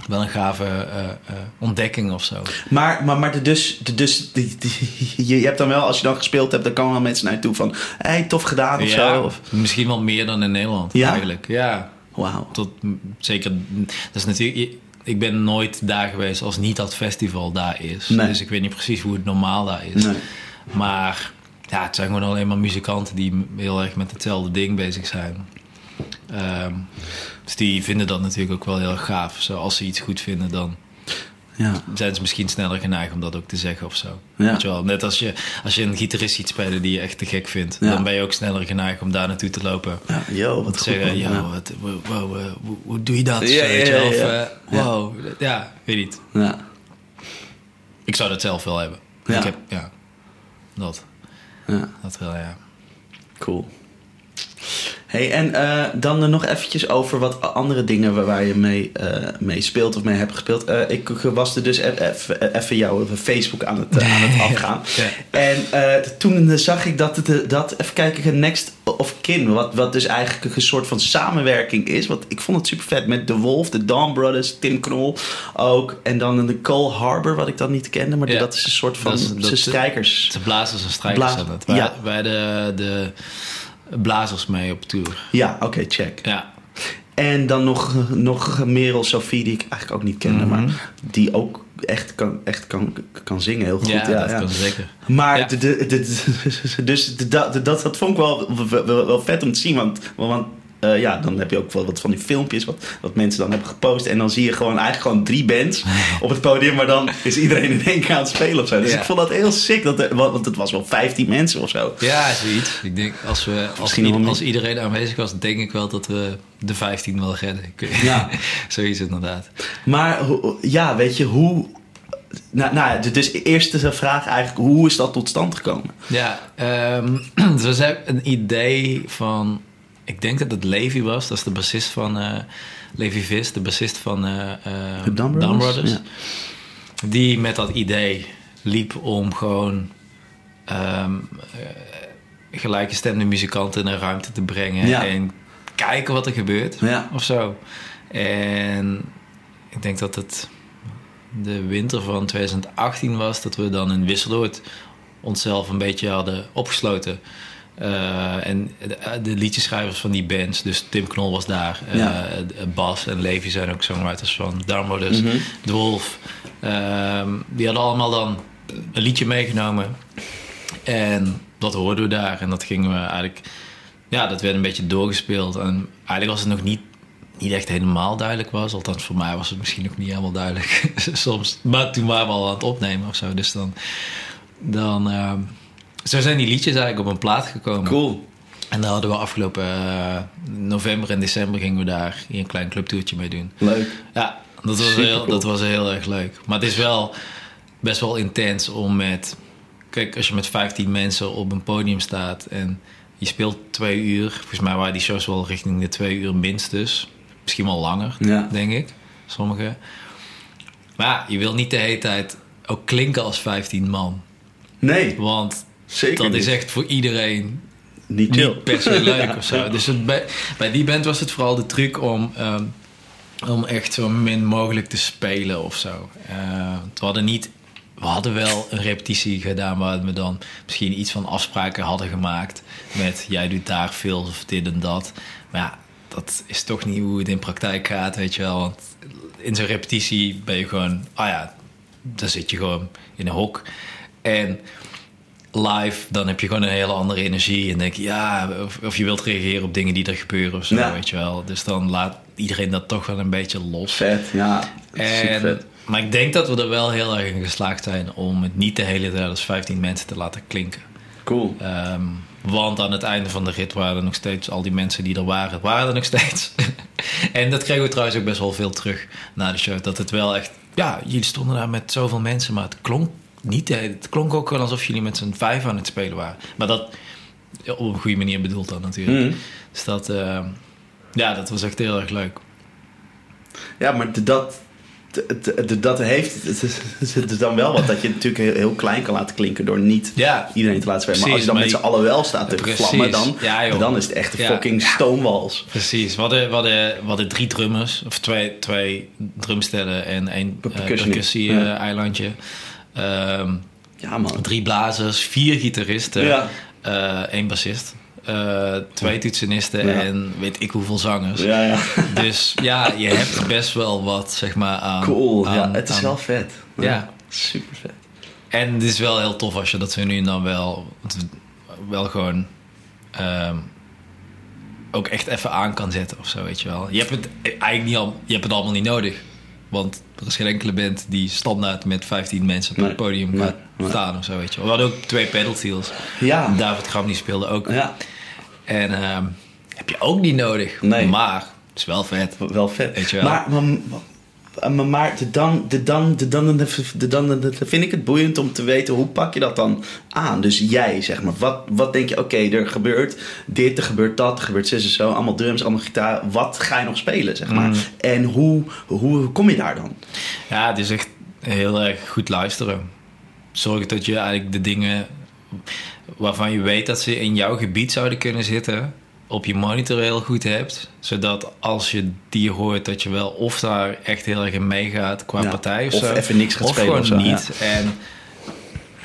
wel een gave eh, eh, ontdekking of zo. Maar, maar, maar de dus, de dus die, die- je, hebt dan wel, als je dan gespeeld hebt, dan komen wel mensen naar je toe van, hé, hey, tof gedaan of ja, zo. Of, Misschien wel meer dan in Nederland Ja? eigenlijk. Ja, wauw. tot zeker. Dat is natuurlijk. Ik ben nooit daar geweest als niet dat festival daar is. Nee. Dus ik weet niet precies hoe het normaal daar is. Nee. Maar ja, het zijn gewoon alleen maar muzikanten die heel erg met hetzelfde ding bezig zijn. Ehm, dus die vinden dat natuurlijk ook wel heel gaaf. Zo, als ze iets goed vinden, dan Ja. zijn ze misschien sneller geneigd om dat ook te zeggen of zo. Ja. Weet je wel? Net als je, als je een gitarist ziet spelen die je echt te gek vindt, Ja. dan ben je ook sneller geneigd om daar naartoe te lopen. ja, yo, wat te goed. zeggen, yo, Ja. wat, wow, wow, hoe, doe je dat? Ja, weet je ja, wel? Of, ja. eh, wow, ja, weet niet. Ja. Ik zou dat zelf wel hebben. Ja. Ik heb, ja, dat, ja, dat wel, ja. cool. Hey, en eh, dan nog eventjes over wat andere dingen waar, waar je mee, eh, mee speelt of mee hebt gespeeld. Eh, ik was er dus e- even even jouw Facebook aan het, aan het afgaan. Ja. En toen zag ik dat, het, dat, even kijken, Next of Kin, wat, wat dus eigenlijk een soort van samenwerking is. Want ik vond het super vet met The Wolf, de Dawn Brothers, Tim Knol ook. En dan de Cole Harbor, wat ik dan niet kende, maar Ja. dat is een soort van Dat is- dat ze is- strijkers. De blazers en strijkers Blaas- zijn het. Ja. wij de, de blazers mee op tour. Ja, oké, check. Ja, En dan nog, nog Merel Sophie, die ik eigenlijk ook niet kende, Mhm. maar die ook echt kan, echt kan, kan zingen heel goed. ja, Ja, dat ja. kan zeker. Maar Ja. de, de, de- dus de- dat, dat, dat vond ik wel, wel, wel vet om te zien. Want, want eh, ja, dan heb je ook wel wat van die filmpjes wat, wat mensen dan hebben gepost. En dan zie je gewoon eigenlijk gewoon drie bands op het podium. Maar dan is iedereen in één keer aan het spelen of zo. Dus Ja. ik vond dat heel sick. Dat er, want het was wel 15 mensen of zo. Ja, zoiets. Ik denk, als, we, als, ieder- als iedereen aanwezig was, denk ik wel dat we de 15 wel redden. Ja. Zoiets inderdaad. Maar ja, weet je, hoe... Nou, nou, dus eerste vraag eigenlijk, hoe is dat tot stand gekomen? Ja, ehm dus we hebben een idee van... Ik denk dat het Levi was. Dat is de bassist van... eh Levi Vis, de bassist van eh eh, Dam Dam Brothers? Ja. Die met dat idee liep om gewoon... ehm eh, gelijkgestemde muzikanten in een ruimte te brengen. Ja. En kijken wat er gebeurt. Ja. Of zo. En ik denk dat het de winter van 2018 was... dat we dan in Wisseloord onszelf een beetje hadden opgesloten. Eh, en de, de liedjeschrijvers van die bands, dus Tim Knol was daar, eh, Ja. Bas en Levi zijn ook songwriters van Darmo, dus. De Wolf. Ehm, die hadden allemaal dan een liedje meegenomen. En dat hoorden we daar. En dat gingen we eigenlijk, ja, dat werd een beetje doorgespeeld. En eigenlijk was het nog niet, niet echt helemaal duidelijk was. Althans, voor mij was het misschien nog niet helemaal duidelijk soms. Maar toen waren we al aan het opnemen of zo. Dus dan, dan ehm, zo zijn die liedjes eigenlijk op een plaat gekomen. Cool. En daar hadden we afgelopen eh, november en december gingen we daar hier een klein clubtoertje mee doen. Leuk. Ja, dat was, heel, dat was heel erg leuk. Maar het is wel best wel intens om met... Kijk, als je met 15 mensen op een podium staat en je speelt twee uur... Volgens mij waren die shows wel richting de twee uur minstens. Misschien wel langer, Ja. denk ik. Sommige. Maar ja, je wil niet de hele tijd ook klinken als 15 man. Nee, Want zeker dat is echt voor iedereen niet niet per se leuk of zo. Dus het, bij, bij die band was het vooral de truc om, ehm, om echt zo min mogelijk te spelen of zo. Eh, we hadden niet... We hadden wel een repetitie gedaan waar we dan misschien iets van afspraken hadden gemaakt. Met jij doet daar veel of dit en dat. Maar ja, dat is toch niet hoe het in praktijk gaat, weet je wel. Want in zo'n repetitie ben je gewoon... Ah ja, dan zit je gewoon in een hok. En live, dan heb je gewoon een hele andere energie. En denk je, ja, of, of je wilt reageren op dingen die er gebeuren of zo, Ja. weet je wel. Dus dan laat iedereen dat toch wel een beetje los. Vet, ja. En, vet. maar ik denk dat we er wel heel erg in geslaagd zijn om het niet de hele tijd als 15 mensen te laten klinken. Cool. Ehm, want aan het einde van de rit waren er nog steeds al die mensen die er waren, waren er nog steeds. en dat kregen we trouwens ook best wel veel terug na de show. Dat het wel echt, ja, jullie stonden daar met zoveel mensen, maar het klonk niet. Het klonk ook wel alsof jullie met z'n vijf aan het spelen waren. Maar dat op een goede manier bedoeld dan natuurlijk. Mhm. Dus dat, ehm, ja, dat was echt heel erg leuk. Ja, maar dat, dat heeft het is dan wel wat dat je natuurlijk heel, heel klein kan laten klinken door niet Ja, iedereen te laten spelen. Maar als je dan met z'n allen wel staat te Precies. vlammen, dan, Ja, dan is het echt Ja. fucking stoomwals. Precies. We hadden, we, hadden, we hadden drie drummers, of twee, twee drumstellen en één uh, Ehm, Ja, man. drie blazers, vier gitaristen, Ja. eh, één bassist, eh, twee toetsenisten Ja. en weet ik hoeveel zangers. Ja, ja. Dus ja, je hebt best wel wat zeg maar aan. Cool. Ja, het is aan- wel vet. Ja. Super vet. En het is wel heel tof als je dat zo nu en dan wel, wel gewoon ehm, ook echt even aan kan zetten of zo, weet je wel. Je hebt het eigenlijk niet al, je hebt het allemaal niet nodig. Want er is geen enkele band die standaard met 15 mensen op Nee, het podium nee, gaat nee. staan of zo, weet je wel. We hadden ook twee pedalsteels. Ja. David Gram die speelde ook. Ja, En ehm, heb je ook niet nodig. Nee. Maar het is wel vet. wel vet. Weet je wel. Maar, maar, maar, maar de dan, de dan, de dan, de, dan, de, vind ik het boeiend om te weten hoe pak je dat dan aan. Dus jij, zeg maar. Wat, wat denk je, oké, er gebeurt dit, er gebeurt dat, er gebeurt zus en zo. Allemaal drums, allemaal gitaar. Wat ga je nog spelen, zeg maar? Mm. En hoe, hoe kom je daar dan? Ja, het is echt heel erg goed luisteren. Zorg dat je eigenlijk de dingen waarvan je weet dat ze in jouw gebied zouden kunnen zitten, op je monitor heel goed hebt. Zodat als je die hoort, dat je wel of daar echt heel erg in meegaat qua Ja, partij of, of zo. even niks gaat of spelen gewoon of niet. En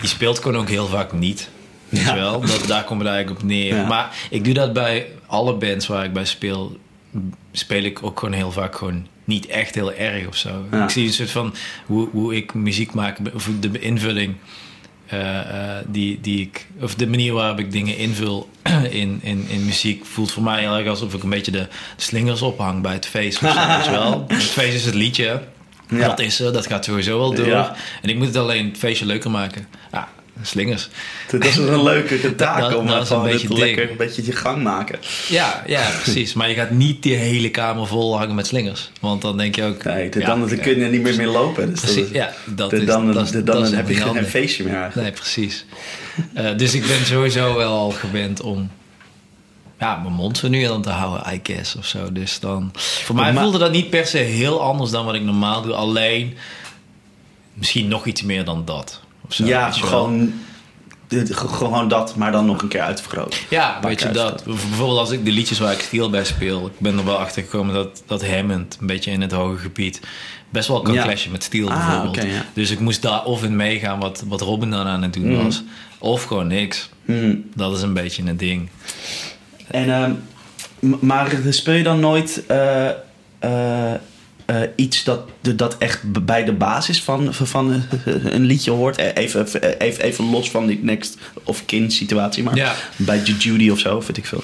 je speelt gewoon ook heel vaak niet. Ja. je wel? Dat, daar komt het eigenlijk op neer. Maar ik doe dat bij alle bands waar ik bij speel. Speel ik ook gewoon heel vaak gewoon niet echt heel erg of zo. Ik zie een soort van hoe, hoe ik muziek maak, of de invulling die, die ik, of de manier waarop ik dingen invul in, in, in muziek, voelt voor mij heel erg alsof ik een beetje de slingers ophang bij het feest. Of zo, weet je wel? Het feest is het liedje. Ja. Dat is er, dat gaat sowieso wel door. Ja. En ik moet het alleen het feestje leuker maken. Ja, slingers. Dat is een leuke taak Dat- om dat is een beetje lekker een beetje je gang maken. Ja, ja, precies. Maar je gaat niet die hele kamer vol hangen met slingers. Want dan denk je ook... Nee, de- ja, dan, kun je niet meer meer lopen. Dus dat Precies, is- ja, dat de- is, dan, dat de- dan heb je geen feestje meer eigenlijk. Nee, precies. Eh, dus ik ben sowieso wel al gewend om ja, mijn mond zo nu en dan te houden, I guess, of zo. Dus dan... Voor mij voelde dat niet per se heel anders dan wat ik normaal doe. Alleen misschien nog iets meer dan dat. Of zo, ja, gewoon, gewoon dat, maar dan nog een keer uitvergroot. Ja, weet je dat. Bijvoorbeeld als ik de liedjes waar ik steel bij speel... Ik ben er wel achter gekomen dat, dat Hammond, een beetje in het hoge gebied... best wel kan Ja. clashen met steel Ah, bijvoorbeeld. ja. Dus ik moest daar of in meegaan wat, wat Robin dan aan het doen Mhm. was... of gewoon niks. Hmm. Dat is een beetje een ding. En, ehm, maar speel je dan nooit eh, eh, eh, iets dat, dat echt bij de basis van, van eh, een liedje hoort? Eh, Even, even, even los van die next of kin situatie, maar Ja. bij Ju- Judy of zo, weet ik veel.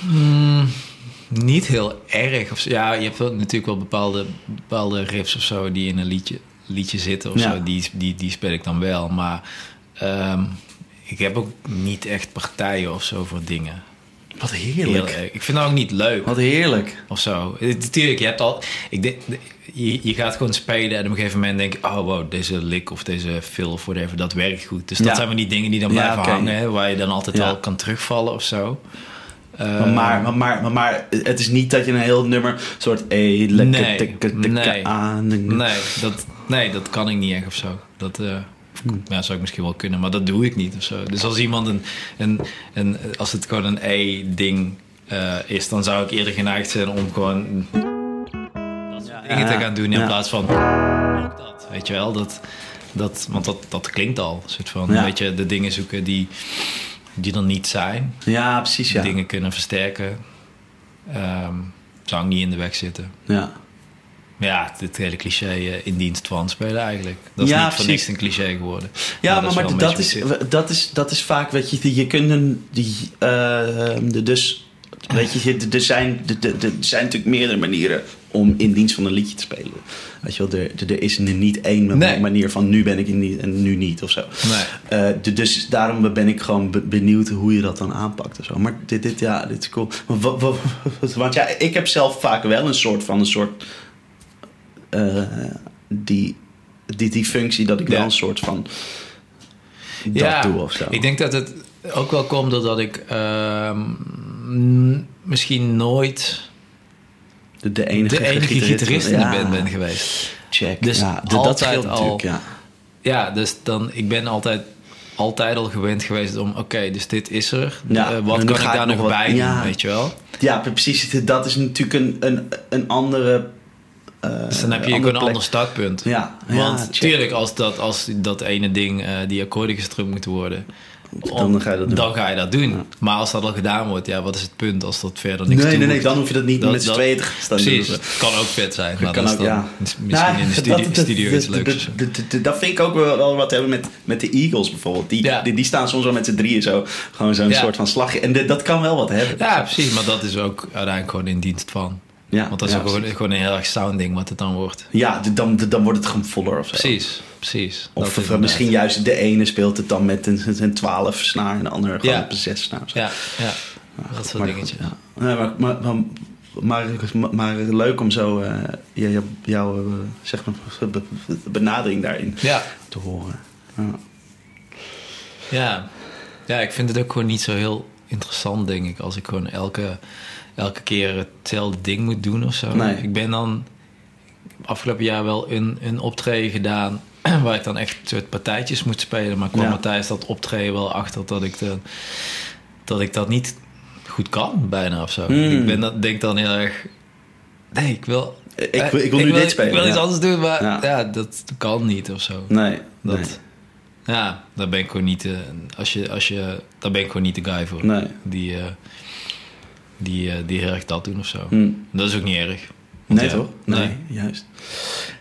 Niet heel erg. Of, ja, je hebt wel, natuurlijk wel bepaalde, bepaalde riffs of zo die in een liedje, liedje zitten of Ja. zo. Die, die, die speel ik dan wel. Maar ehm, ik heb ook niet echt partijen of zo voor dingen. Wat heerlijk. Ik vind dat ook niet leuk Wat heerlijk. of zo. Eh, Natuurlijk, je hebt al. Ik denk, je, je gaat gewoon spelen en op een gegeven moment denk je: oh wow, deze lick of deze fill of whatever, dat werkt goed. Dus dat Ja. zijn van die dingen die dan Ja, blijven hangen, hè, waar je dan altijd wel kan terugvallen of zo. Maar, Eh, maar, maar, maar, maar, het is niet dat je een heel nummer soort lekker Nee, nee. aan. Nee, dat, nee, dat kan ik niet echt of zo. Dat eh. Ja, zou ik misschien wel kunnen, maar dat doe ik niet of zo. Dus als iemand een, een, een als het gewoon een E-ding eh, is, dan zou ik eerder geneigd zijn om gewoon dat soort dingen te gaan doen in plaats van ook dat. Weet je wel, dat, dat, want dat, dat klinkt al. Een soort van, weet je, de dingen zoeken die, die er niet zijn. Ja, precies, ja. Dingen kunnen versterken. Ehm, zou ik niet in de weg zitten. ja. Ja, dit hele cliché eh, in dienst van spelen eigenlijk. Dat is Ja, niet voor precies. niks een cliché geworden. Ja, Maar maar, dat is maar dat, is, dat, is, dat is vaak, weet je, je kunt een, die, de- dus, weet je, er zijn, er- zijn natuurlijk meerdere manieren om in dienst van een liedje te spelen. Weet je wel, er, er- is er niet één Nee. manier van nu ben ik in die en nu niet of zo. Nee. Eh, dus daarom ben ik gewoon be- benieuwd hoe je dat dan aanpakt en zo. Maar dit, dit, ja, dit is cool. Maar wa- wa- Want ja, ik heb zelf vaak wel een soort van een soort eh, die, die, die functie dat ik wel een soort van dat Ja, doe of zo. Ik denk dat het ook wel komt doordat ik ehm, misschien nooit de, de enige, de enige gitarist in de band ben geweest. Check. Dus ja, d- dat altijd scheelt al- natuurlijk, ja. Ja, dus dan, ik ben altijd, altijd al gewend geweest om, oké, dus dit is er. Ja, Eh, wat kan ik daar nog nog wat- bij doen, ja. weet je wel? Ja, precies. Dat is natuurlijk een, een, een andere. Eh, Dus dan heb je gewoon een ander startpunt. Ja, Want check. tuurlijk, als dat, als dat ene ding, eh, die akkoorden gestrumd moeten worden... Dan ga je dat doen. Dan ga je dat doen. Ja. Maar als dat al gedaan wordt, ja, wat is het punt als dat verder niks Nee, nee, nee, toevoegt? dan hoef je dat niet Dat- met z'n tweeën te gaan Precies, doen. het kan ook vet zijn. Maar kan dat is ook, dan ja. misschien Nou, in de studio, dat- studio iets leuks. dat- vind ik ook wel, wat hebben met, met de Eagles bijvoorbeeld. Die, Ja. die, die staan soms wel met z'n drieën zo. Gewoon zo'n Ja. soort van slagje. En dat kan wel wat hebben. Ja, precies. Maar dat is ook uiteindelijk gewoon in dienst van. Ja, Want dat is ook gewoon, een heel erg sounding wat het dan wordt. Ja, dan, dan wordt het gewoon voller of zo. Precies, precies. Of, inderdaad. misschien juist de ene speelt het dan met een, een 12 snaar en de andere gewoon op een 6 snaar. zo. Ja, ja. dat soort. Nee, maar, maar, maar, maar, maar leuk om zo eh, ja, jou- jouw eh, zeg maar, be- be- benadering daarin Ja. te horen. Ja. Ja. ja, ik vind het ook gewoon niet zo heel interessant, denk ik, als ik gewoon elke, elke keer hetzelfde ding moet doen of zo. Nee. Ik ben dan afgelopen jaar wel een, een optreden gedaan waar ik dan echt soort partijtjes moet spelen. Maar kwam Ja. er tijdens dat optreden wel achter dat ik, de, dat ik dat niet goed kan, bijna of zo. Hmm. Ik ben dat, denk dan heel erg... Nee, ik wil... Ik, eh, wil- ik wil nu dit spelen. Ik wil iets anders doen, maar Ja. ja. dat kan niet of zo. Nee, Dat, nee. Ja, daar ben ik gewoon niet. eh, als je, als je, daar ben ik gewoon niet de guy voor. Nee. Die, eh, die, eh, die heel erg dat doen of zo. Hm. Dat is ook niet erg. Want Nee, ja, toch? Nee, juist.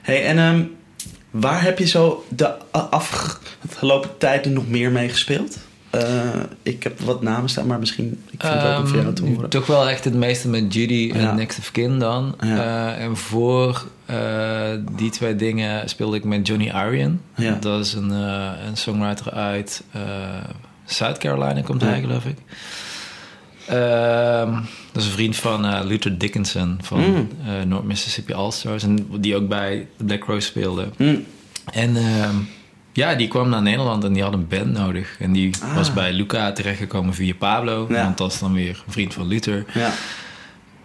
Hey, en ehm, waar heb je zo de afgelopen tijden nog meer mee gespeeld? Eh, ik heb wat namen staan, maar misschien ik vind het ook om voor jou te Ehm, horen. Toch wel echt het meeste met Judy en. Next of Kin dan. Ja. Eh, en voor die twee dingen speelde ik met Johnny Arian. Ja. Dat is een, een songwriter uit South Carolina, komt hij geloof ik. Ehm, dat is een vriend van eh, Luther Dickinson van Mm. eh, North Mississippi All-Stars. En die ook bij The Black Rose speelde. Hm. En ehm, ja, die kwam naar Nederland en die had een band nodig. En die Ah. was bij Luca terechtgekomen via Pablo. Ja. Want dat is dan weer een vriend van Luther. Ja.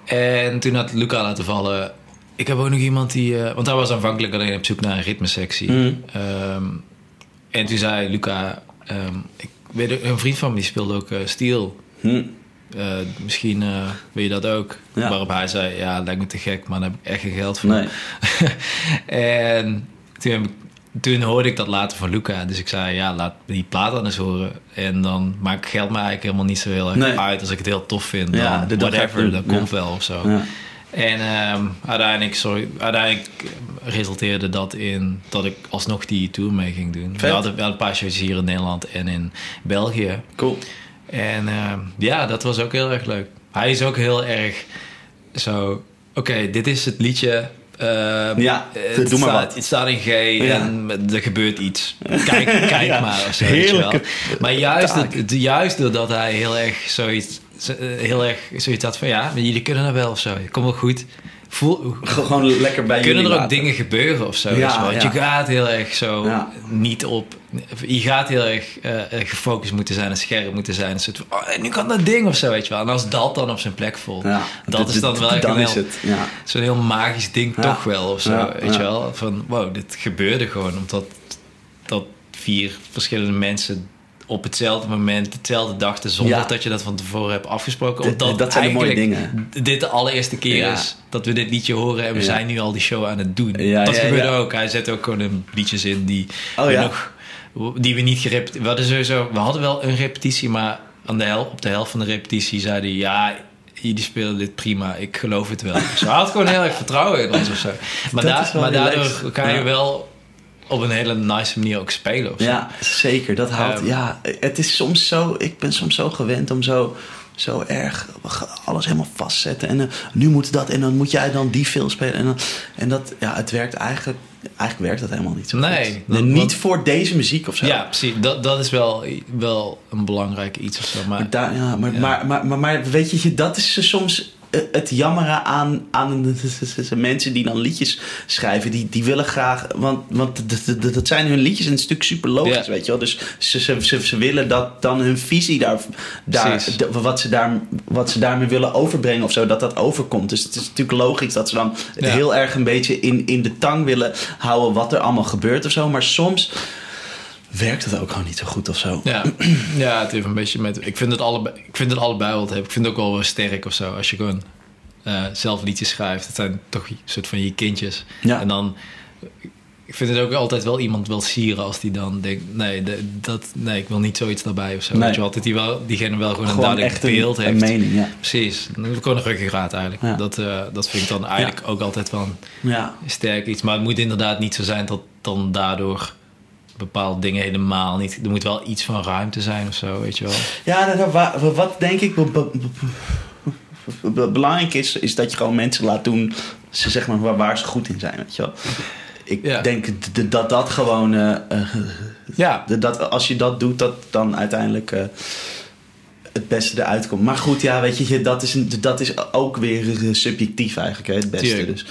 En toen had Luca laten vallen. Ik heb ook nog iemand die. eh, want hij was aanvankelijk alleen op zoek naar een ritmesectie. Mm. Ehm, en toen zei Luca. ik weet een vriend van me die speelde ook Steel. Eh, misschien eh, wil je dat ook. Ja. Waarop hij zei: Ja, lijkt me te gek, maar daar heb ik echt geen geld voor. Nee. en toen, toen hoorde ik dat later van Luca. Dus ik zei: Ja, laat die plaat dan eens horen. En dan maakt geld me eigenlijk helemaal niet zo heel erg Nee. uit. Als ik het heel tof vind, Ja, dan dit- whatever, dat Ja. komt wel of zo. Ja. En ehm, uiteindelijk, sorry, uiteindelijk resulteerde dat in dat ik alsnog die tour mee ging doen. We hadden wel een paar shows hier in Nederland en in België. Cool. En ehm, ja, dat was ook heel erg leuk. Hij is ook heel erg zo... Oké, dit is het liedje. ehm, Ja, het doe maar staat, wat. Het staat in G Ja. en er gebeurt iets. Kijk, kijk Ja. maar of zo. Heerlijke Maar juist, juist doordat hij heel erg zoiets... zo- eh, Heel erg zoiets had van... Ja, jullie kunnen dat wel of zo. Kom wel goed. Voel, Gewoon lekker bij kunnen er ook laten. dingen gebeuren of zo? Ja? Want ja. je gaat heel erg zo Ja. niet op. Je gaat heel erg eh, eh, gefocust moeten zijn en scherp moeten zijn. Een soort van, oh, nu kan dat ding of zo, weet je wel. En als dat dan op zijn plek voelt, Ja. dat is dan wel echt dan een is heel- zo'n heel magisch ding toch wel of zo, weet je wel. Van wow, dit gebeurde gewoon omdat dat vier verschillende mensen op hetzelfde moment, hetzelfde dachten, zonder Ja. dat je dat van tevoren hebt afgesproken. Omdat dat zijn de mooie dingen. Dit de allereerste keer Ja. is dat we dit liedje horen en we Ja. zijn nu al die show aan het doen. Ja, dat gebeurde ook. Hij zet ook gewoon een liedjes in die Oh, we ja. nog, die we niet gerepeteerd. We hadden sowieso, we hadden wel een repetitie, maar aan de hel, op de helft van de repetitie zei hij ja. jullie spelen dit prima, ik geloof het wel. Ze had gewoon heel erg vertrouwen in ons of zo. Maar, da- maar daardoor kan je wel op een hele nice manier ook spelen. Ja, zeker. Dat haalt. Ehm. ja, het is soms zo. Ik ben soms zo gewend om zo, zo erg alles helemaal vastzetten. En eh, nu moet dat. En dan moet jij dan die film spelen. En, dan, en dat, ja, het werkt eigenlijk. Eigenlijk werkt dat helemaal niet zo Nee, goed. dat- niet want- voor deze muziek of zo. Ja, precies. Dat, dat is wel, wel een belangrijk iets of zo. Maar, Maar, daar, ja, maar, Ja. Maar, maar, maar, maar weet je, dat is soms het jammeren aan, aan mensen die dan liedjes schrijven. Die, die willen graag, want, want dat zijn hun liedjes en het is natuurlijk super logisch, weet je wel. Dus ze, ze, ze, ze willen dat dan hun visie daar, daar wat, ze daar, wat ze daarmee willen overbrengen of zo, dat dat overkomt. Dus het is natuurlijk logisch dat ze dan Ja. heel erg een beetje in, in de tang willen houden wat er allemaal gebeurt of zo. Maar soms werkt het ook gewoon niet zo goed of zo. Ja, ja, het heeft een beetje met. Ik vind het allebei, ik vind het allebei wel te hebben. Ik vind het ook wel sterk of zo. Als je gewoon eh, zelf liedjes schrijft. Het zijn toch een soort van je kindjes. Ja. En dan. Ik vind het ook altijd wel iemand wel sieren als die dan denkt: nee, de- dat, nee ik wil niet zoiets daarbij of zo. Nee. Weet je wel, altijd die wel, diegene wel gewoon, een duidelijk een, beeld een heeft. mening, ja. Precies, gewoon een ruggengraat eigenlijk. Ja. Dat, eh, dat vind ik dan eigenlijk ook altijd wel een Ja, sterk iets. Maar het moet inderdaad niet zo zijn dat dan daardoor bepaalde dingen helemaal niet. Er moet wel iets van ruimte zijn of zo, weet je wel. Ja, nou, wa- wa- wat denk ik be- be- be- be- belangrijk is, is dat je gewoon mensen laat doen ze, zeg maar, waar, ze goed in zijn. Weet je wel. Ik Ja. denk dat dat gewoon, eh, eh, Ja, dat als je dat doet, dat dan uiteindelijk eh, het beste eruit komt. Maar goed, ja, weet je, dat is, dat is ook weer subjectief eigenlijk, hè, het beste. Tuurlijk. Dus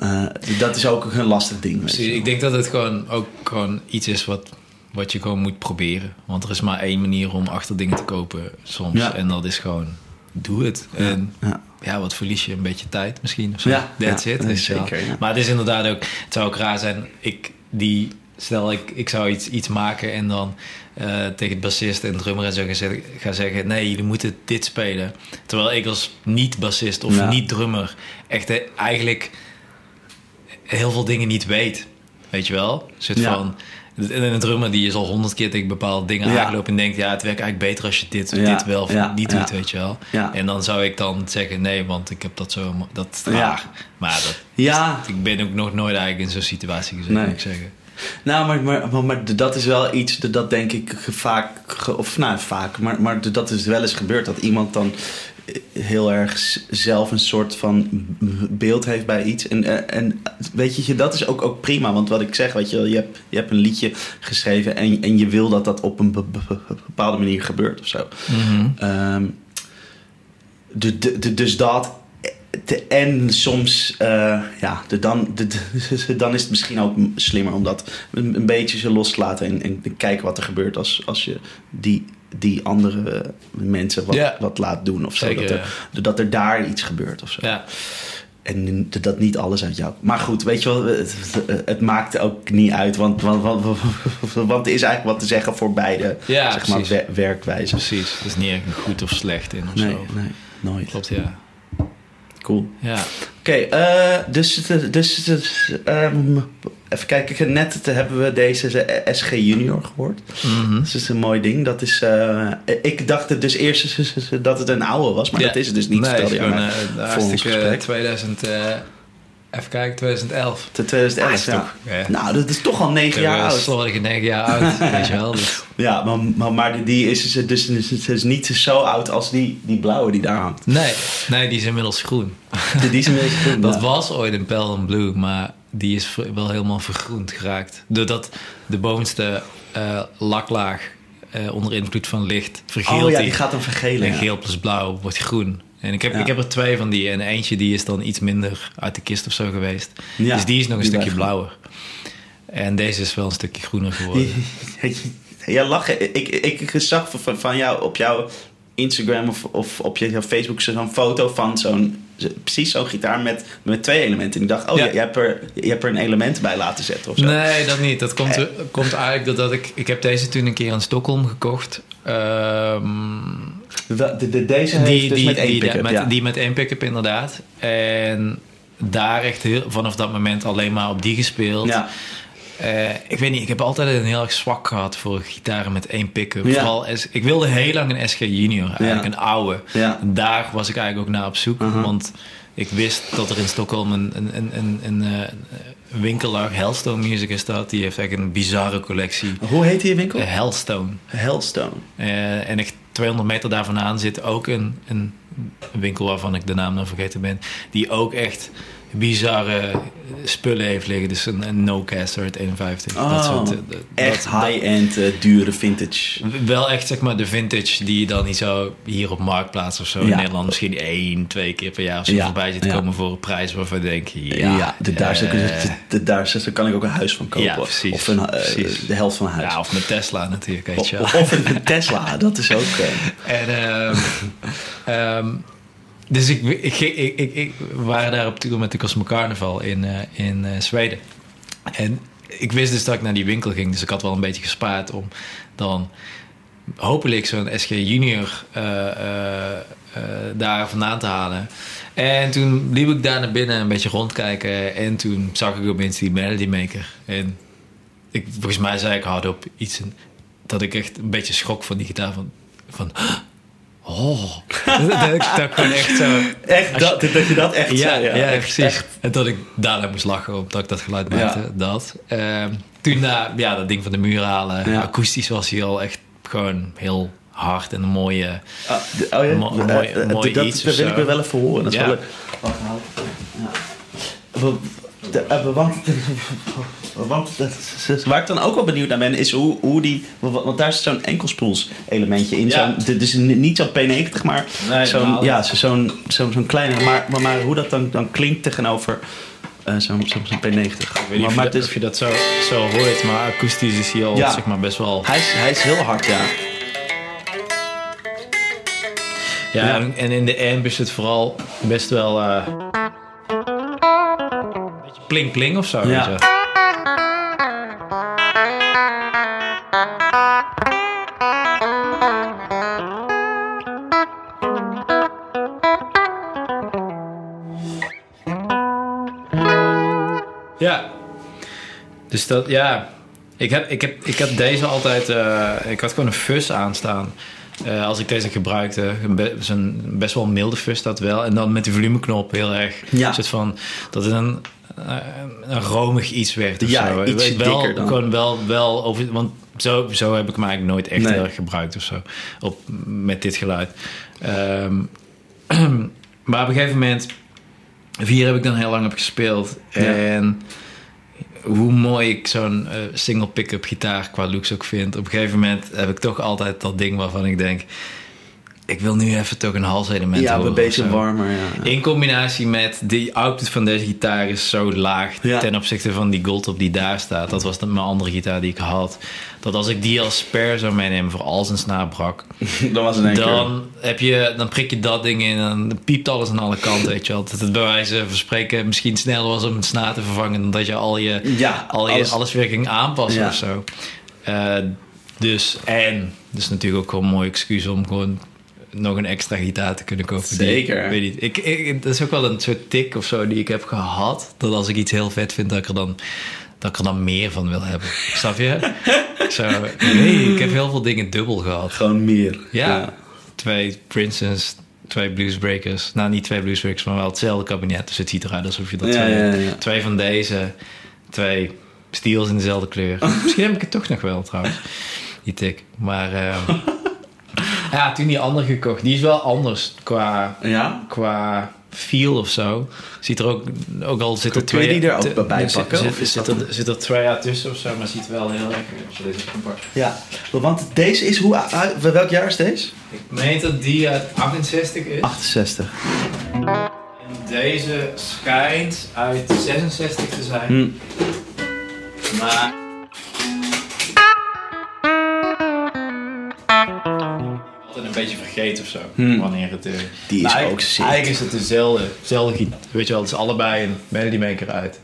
eh, dat is ook een lastig ding. Precies. Ik denk dat het gewoon ook gewoon iets is wat, wat je gewoon moet proberen. Want er is maar één manier om achter dingen te kopen soms. Ja. En dat is gewoon, doe het. En Ja. ja, wat verlies je? Een beetje tijd misschien of zo. Ja, That's it. dat is zeker. Maar het is inderdaad ook... Het zou ook raar zijn... Ik, die, stel, ik, ik zou iets, iets maken en dan eh, tegen het bassist en drummer en zo ga zeggen, ga zeggen... Nee, jullie moeten dit spelen. Terwijl ik als niet-bassist of niet-drummer... echt eh, eigenlijk heel veel dingen niet weet. Weet je wel? Ja. van... En een drummer die is al honderd keer tegen bepaalde dingen Ja. aangelopen... en denkt, ja, het werkt eigenlijk beter als je dit, Ja, dit wel of ja, niet doet, weet je wel. Ja. En dan zou ik dan zeggen, nee, want ik heb dat zo... Dat is Ja. raar. Maar dat, Ja, ik ben ook nog nooit eigenlijk in zo'n situatie gezeten, Nee. moet ik zeggen. Nou, maar, maar, maar, maar dat is wel iets dat, denk ik vaak, of nou vaak, maar, maar dat is wel eens gebeurd dat iemand dan heel erg zelf een soort van beeld heeft bij iets. En, eh, en weet je, dat is ook, ook prima, want wat ik zeg, weet je, je hebt, je hebt een liedje geschreven en, en je wil dat dat op een be- be- bepaalde manier gebeurt of zo. Ehm, de, de, de- dus dat. en soms, eh, ja, de, dan, dan is het misschien ook slimmer om dat een, een beetje zo los te laten en, en kijken wat er gebeurt als, als je die, die andere mensen wat, Ja. wat laat doen of zo. Zeker, dat, er, dat er daar iets gebeurt of zo. Ja, En dat niet alles uit jou. Maar goed, weet je wel, het, het maakt ook niet uit, want, want, want, want er is eigenlijk wat te zeggen voor beide Ja, zeg maar, werkwijzen. precies. Het is niet echt goed of slecht in of Nee, zo. nee, nooit. Klopt, ja. Cool. Ja, Oké, eh, dus, dus, dus ehm, even kijken. Net hebben we deze SG Junior gehoord. Mhm. Dat is een mooi ding. Dat is, eh, ik dacht het dus eerst dat het een oude was, maar Ja. dat is het dus niet. Nee, is je eh, ons hartstikke gesprek. 2000... even kijken, 2011. Te 2011, Ah, is ja. toch, ja. Nou, dat is toch al negen jaar oud. Slordige negen jaar oud, weet je wel. Dus, Ja, maar, maar, maar die- is dus, dus, dus, dus niet zo oud als die, die blauwe die daar hangt. nee, nee, die is inmiddels groen. Die is beetje groen. Dat ja. was ooit een Pale and Blue, maar die is wel helemaal vergroend geraakt. Doordat de bovenste eh, laklaag eh, onder invloed van licht vergeelt Oh ja, die. die gaat dan vergelen. En geel plus blauw wordt groen. En ik heb, Ja. ik heb er twee van die. En eentje die is dan iets minder uit de kist of zo geweest. Ja, dus die is nog een stukje blauwer. En deze is wel een stukje groener geworden. Ja, lachen. Ik, ik, ik zag van, van jou op jouw Instagram of, of op je jouw Facebook zo'n foto van zo'n precies zo'n gitaar met, met twee elementen. En ik dacht, oh Ja. je, hebt er, je hebt er een element bij laten zetten of zo. Nee, dat niet. Dat komt, komt eigenlijk doordat ik... Ik heb deze toen een keer in Stockholm gekocht. Ehm, De, de, de- deze dus met één die, pick-up. met, ja. die met één pick-up inderdaad. En daar echt heel, vanaf dat moment alleen maar op die gespeeld. ja. Eh, ik weet niet, ik heb altijd een heel erg zwak gehad voor gitaren met één pick-up. Ja. Vooral, S- ik wilde heel lang een SG Junior, eigenlijk Ja. een oude. Ja. Daar was ik eigenlijk ook naar op zoek. Mhm. Want ik wist dat er in Stockholm een, een, een, een, een, eh, een winkel lag, Hellstone Music is dat. Die heeft eigenlijk een bizarre collectie. Hoe heet die winkel? Hellstone. Hellstone. Eh, en echt 200 meter daar vandaan zit ook een, een winkel waarvan ik de naam dan vergeten ben. Die ook echt bizarre spullen heeft liggen. Dus een, een No-Caster uit 51. Oh, dat soort, eh, dat- Echt high-end, eh, dure vintage. wel echt zeg maar de vintage die je dan niet zo hier op Marktplaats of zo in. Nederland misschien één, twee keer per jaar of zo Ja, voorbij ziet ja. komen voor een prijs waarvan je denkt, ja, Ja, de, daar, ik- eh, de- de- daar, kan ik ook een huis van kopen. Precies, of een, precies. de helft van een huis. ja, of met Tesla natuurlijk, weet je of, of een Tesla, dat is ook... En, ehm, dus ik, ik, ik, ik, waren daar op tour met de Cosmo Carnival in, eh, in eh, Zweden. En ik wist dus dat ik naar die winkel ging. Dus ik had wel een beetje gespaard om dan hopelijk zo'n SG Junior eh, daar vandaan te halen. En toen liep ik daar naar binnen een beetje rondkijken. En toen zag ik opeens die Melody Maker. En ik, volgens mij zei ik hardop iets dat ik echt een beetje schrok van die gitaar. Van, van oh. dat dat gewoon echt zo... echt, dat, dat je dat echt Ja, zei, ja, echt, precies. echt. En dat ik daarna moest lachen omdat ik dat geluid Ja. maakte. Dat. Ehm, toen na, ja, dat ding van de muur halen. Ja. Akoestisch was hij al echt gewoon heel hard en een mooie... Ah, de- oh ja, Mo- Eh, mooi- eh, mooi dat, iets dat of wil ik wel even horen. Dat is Ja. wel leuk. Wacht, haal. Eh, Want, want waar ik dan ook wel benieuwd naar ben, is hoe, hoe die... Want daar zit zo'n enkelspoels elementje in. Ja. Dus niet zo'n P90, maar Nee, zo'n, ja, zo- zo'n, zo'n, zo'n kleine... Maar, maar, maar hoe dat dan, dan klinkt tegenover eh, zo'n, zo'n, zo'n P90. Ik weet niet maar, of, maar je, of je dat zo, zo hoort, maar akoestisch is hij al Ja. zeg maar, best wel... hij, is, hij is heel hard, ja. Ja, Ja. En, en in de amp is het vooral best wel... eh, een beetje pling-pling of zo. Ja. weet je. Ja. Dus dat, ja. Ik heb, ik heb, ik heb deze altijd... eh, ik had gewoon een fuzz aanstaan. eh, als ik deze gebruikte. Een best wel milde fuzz dat wel. En dan met die volumeknop heel erg... Ja. Een soort van... Dat het een, een romig iets werd of Ja, zo. ietsje wel, dikker dan. Gewoon wel, wel over... Want zo, zo heb ik hem eigenlijk nooit echt Nee. erg gebruikt of zo. Op, met dit geluid. Ehm, maar op een gegeven moment... Vier heb ik dan heel lang op gespeeld. Ja. En hoe mooi ik zo'n eh, single pick-up gitaar qua looks ook vind. Op een gegeven moment heb ik toch altijd dat ding waarvan ik denk... Ik wil nu even toch een halselement Ja, horen een of beetje warmer, ja. In combinatie met de output van deze gitaar is zo laag Ja. ten opzichte van die gold op die daar staat. Dat was mijn andere gitaar die ik had. Dat als ik die als spare zou meenemen voor als een snaar brak, Dan was het dan, heb je, dan prik je dat ding in en dan piept alles aan alle kanten. Weet je wel. Dat het bij wijze van spreken misschien sneller was om een snaar te vervangen dan dat je al je, Ja, al je alles- alles, weer ging aanpassen Ja. of zo. Eh, dus en, dus natuurlijk ook wel een mooi excuus om gewoon nog een extra gitaar te kunnen kopen. die- Zeker. weet niet. Ik, ik, dat is ook wel een soort tik of zo die ik heb gehad. Dat als ik iets heel vet vind, dat ik er dan, dat ik er dan meer van wil hebben. Snap je? zo, nee, ik heb heel veel dingen dubbel gehad. Gewoon meer. Ja, twee Princess, twee Bluesbreakers. Nou, niet twee Bluesbreakers, maar wel hetzelfde kabinet. Dus het ziet eruit alsof je dat Ja, twee, ja, twee van deze, twee steels in dezelfde kleur. Misschien heb ik het toch nog wel trouwens, die tik. Maar ehm, ja, toen die andere gekocht. Die is wel anders qua, Ja? qua feel of zo. Ziet er ook, ook al zit er Kun je twee... die er ook bij zit- pakken, Zit, zit, dat- er, zit er twee jaar tussen of zo, maar ziet wel heel erg deze. Ja. Want deze is... Hoe, uit- welk jaar is deze? Ik meen dat die uit 68 is. 68. En deze schijnt uit 66 te zijn. Hm. Maar. Een beetje vergeten of zo. Hm. Wanneer het. eh, Die is maar ook sick. Eigenlijk is het dezelfde. dezelfde weet je wel, het is allebei een Melody Maker uit.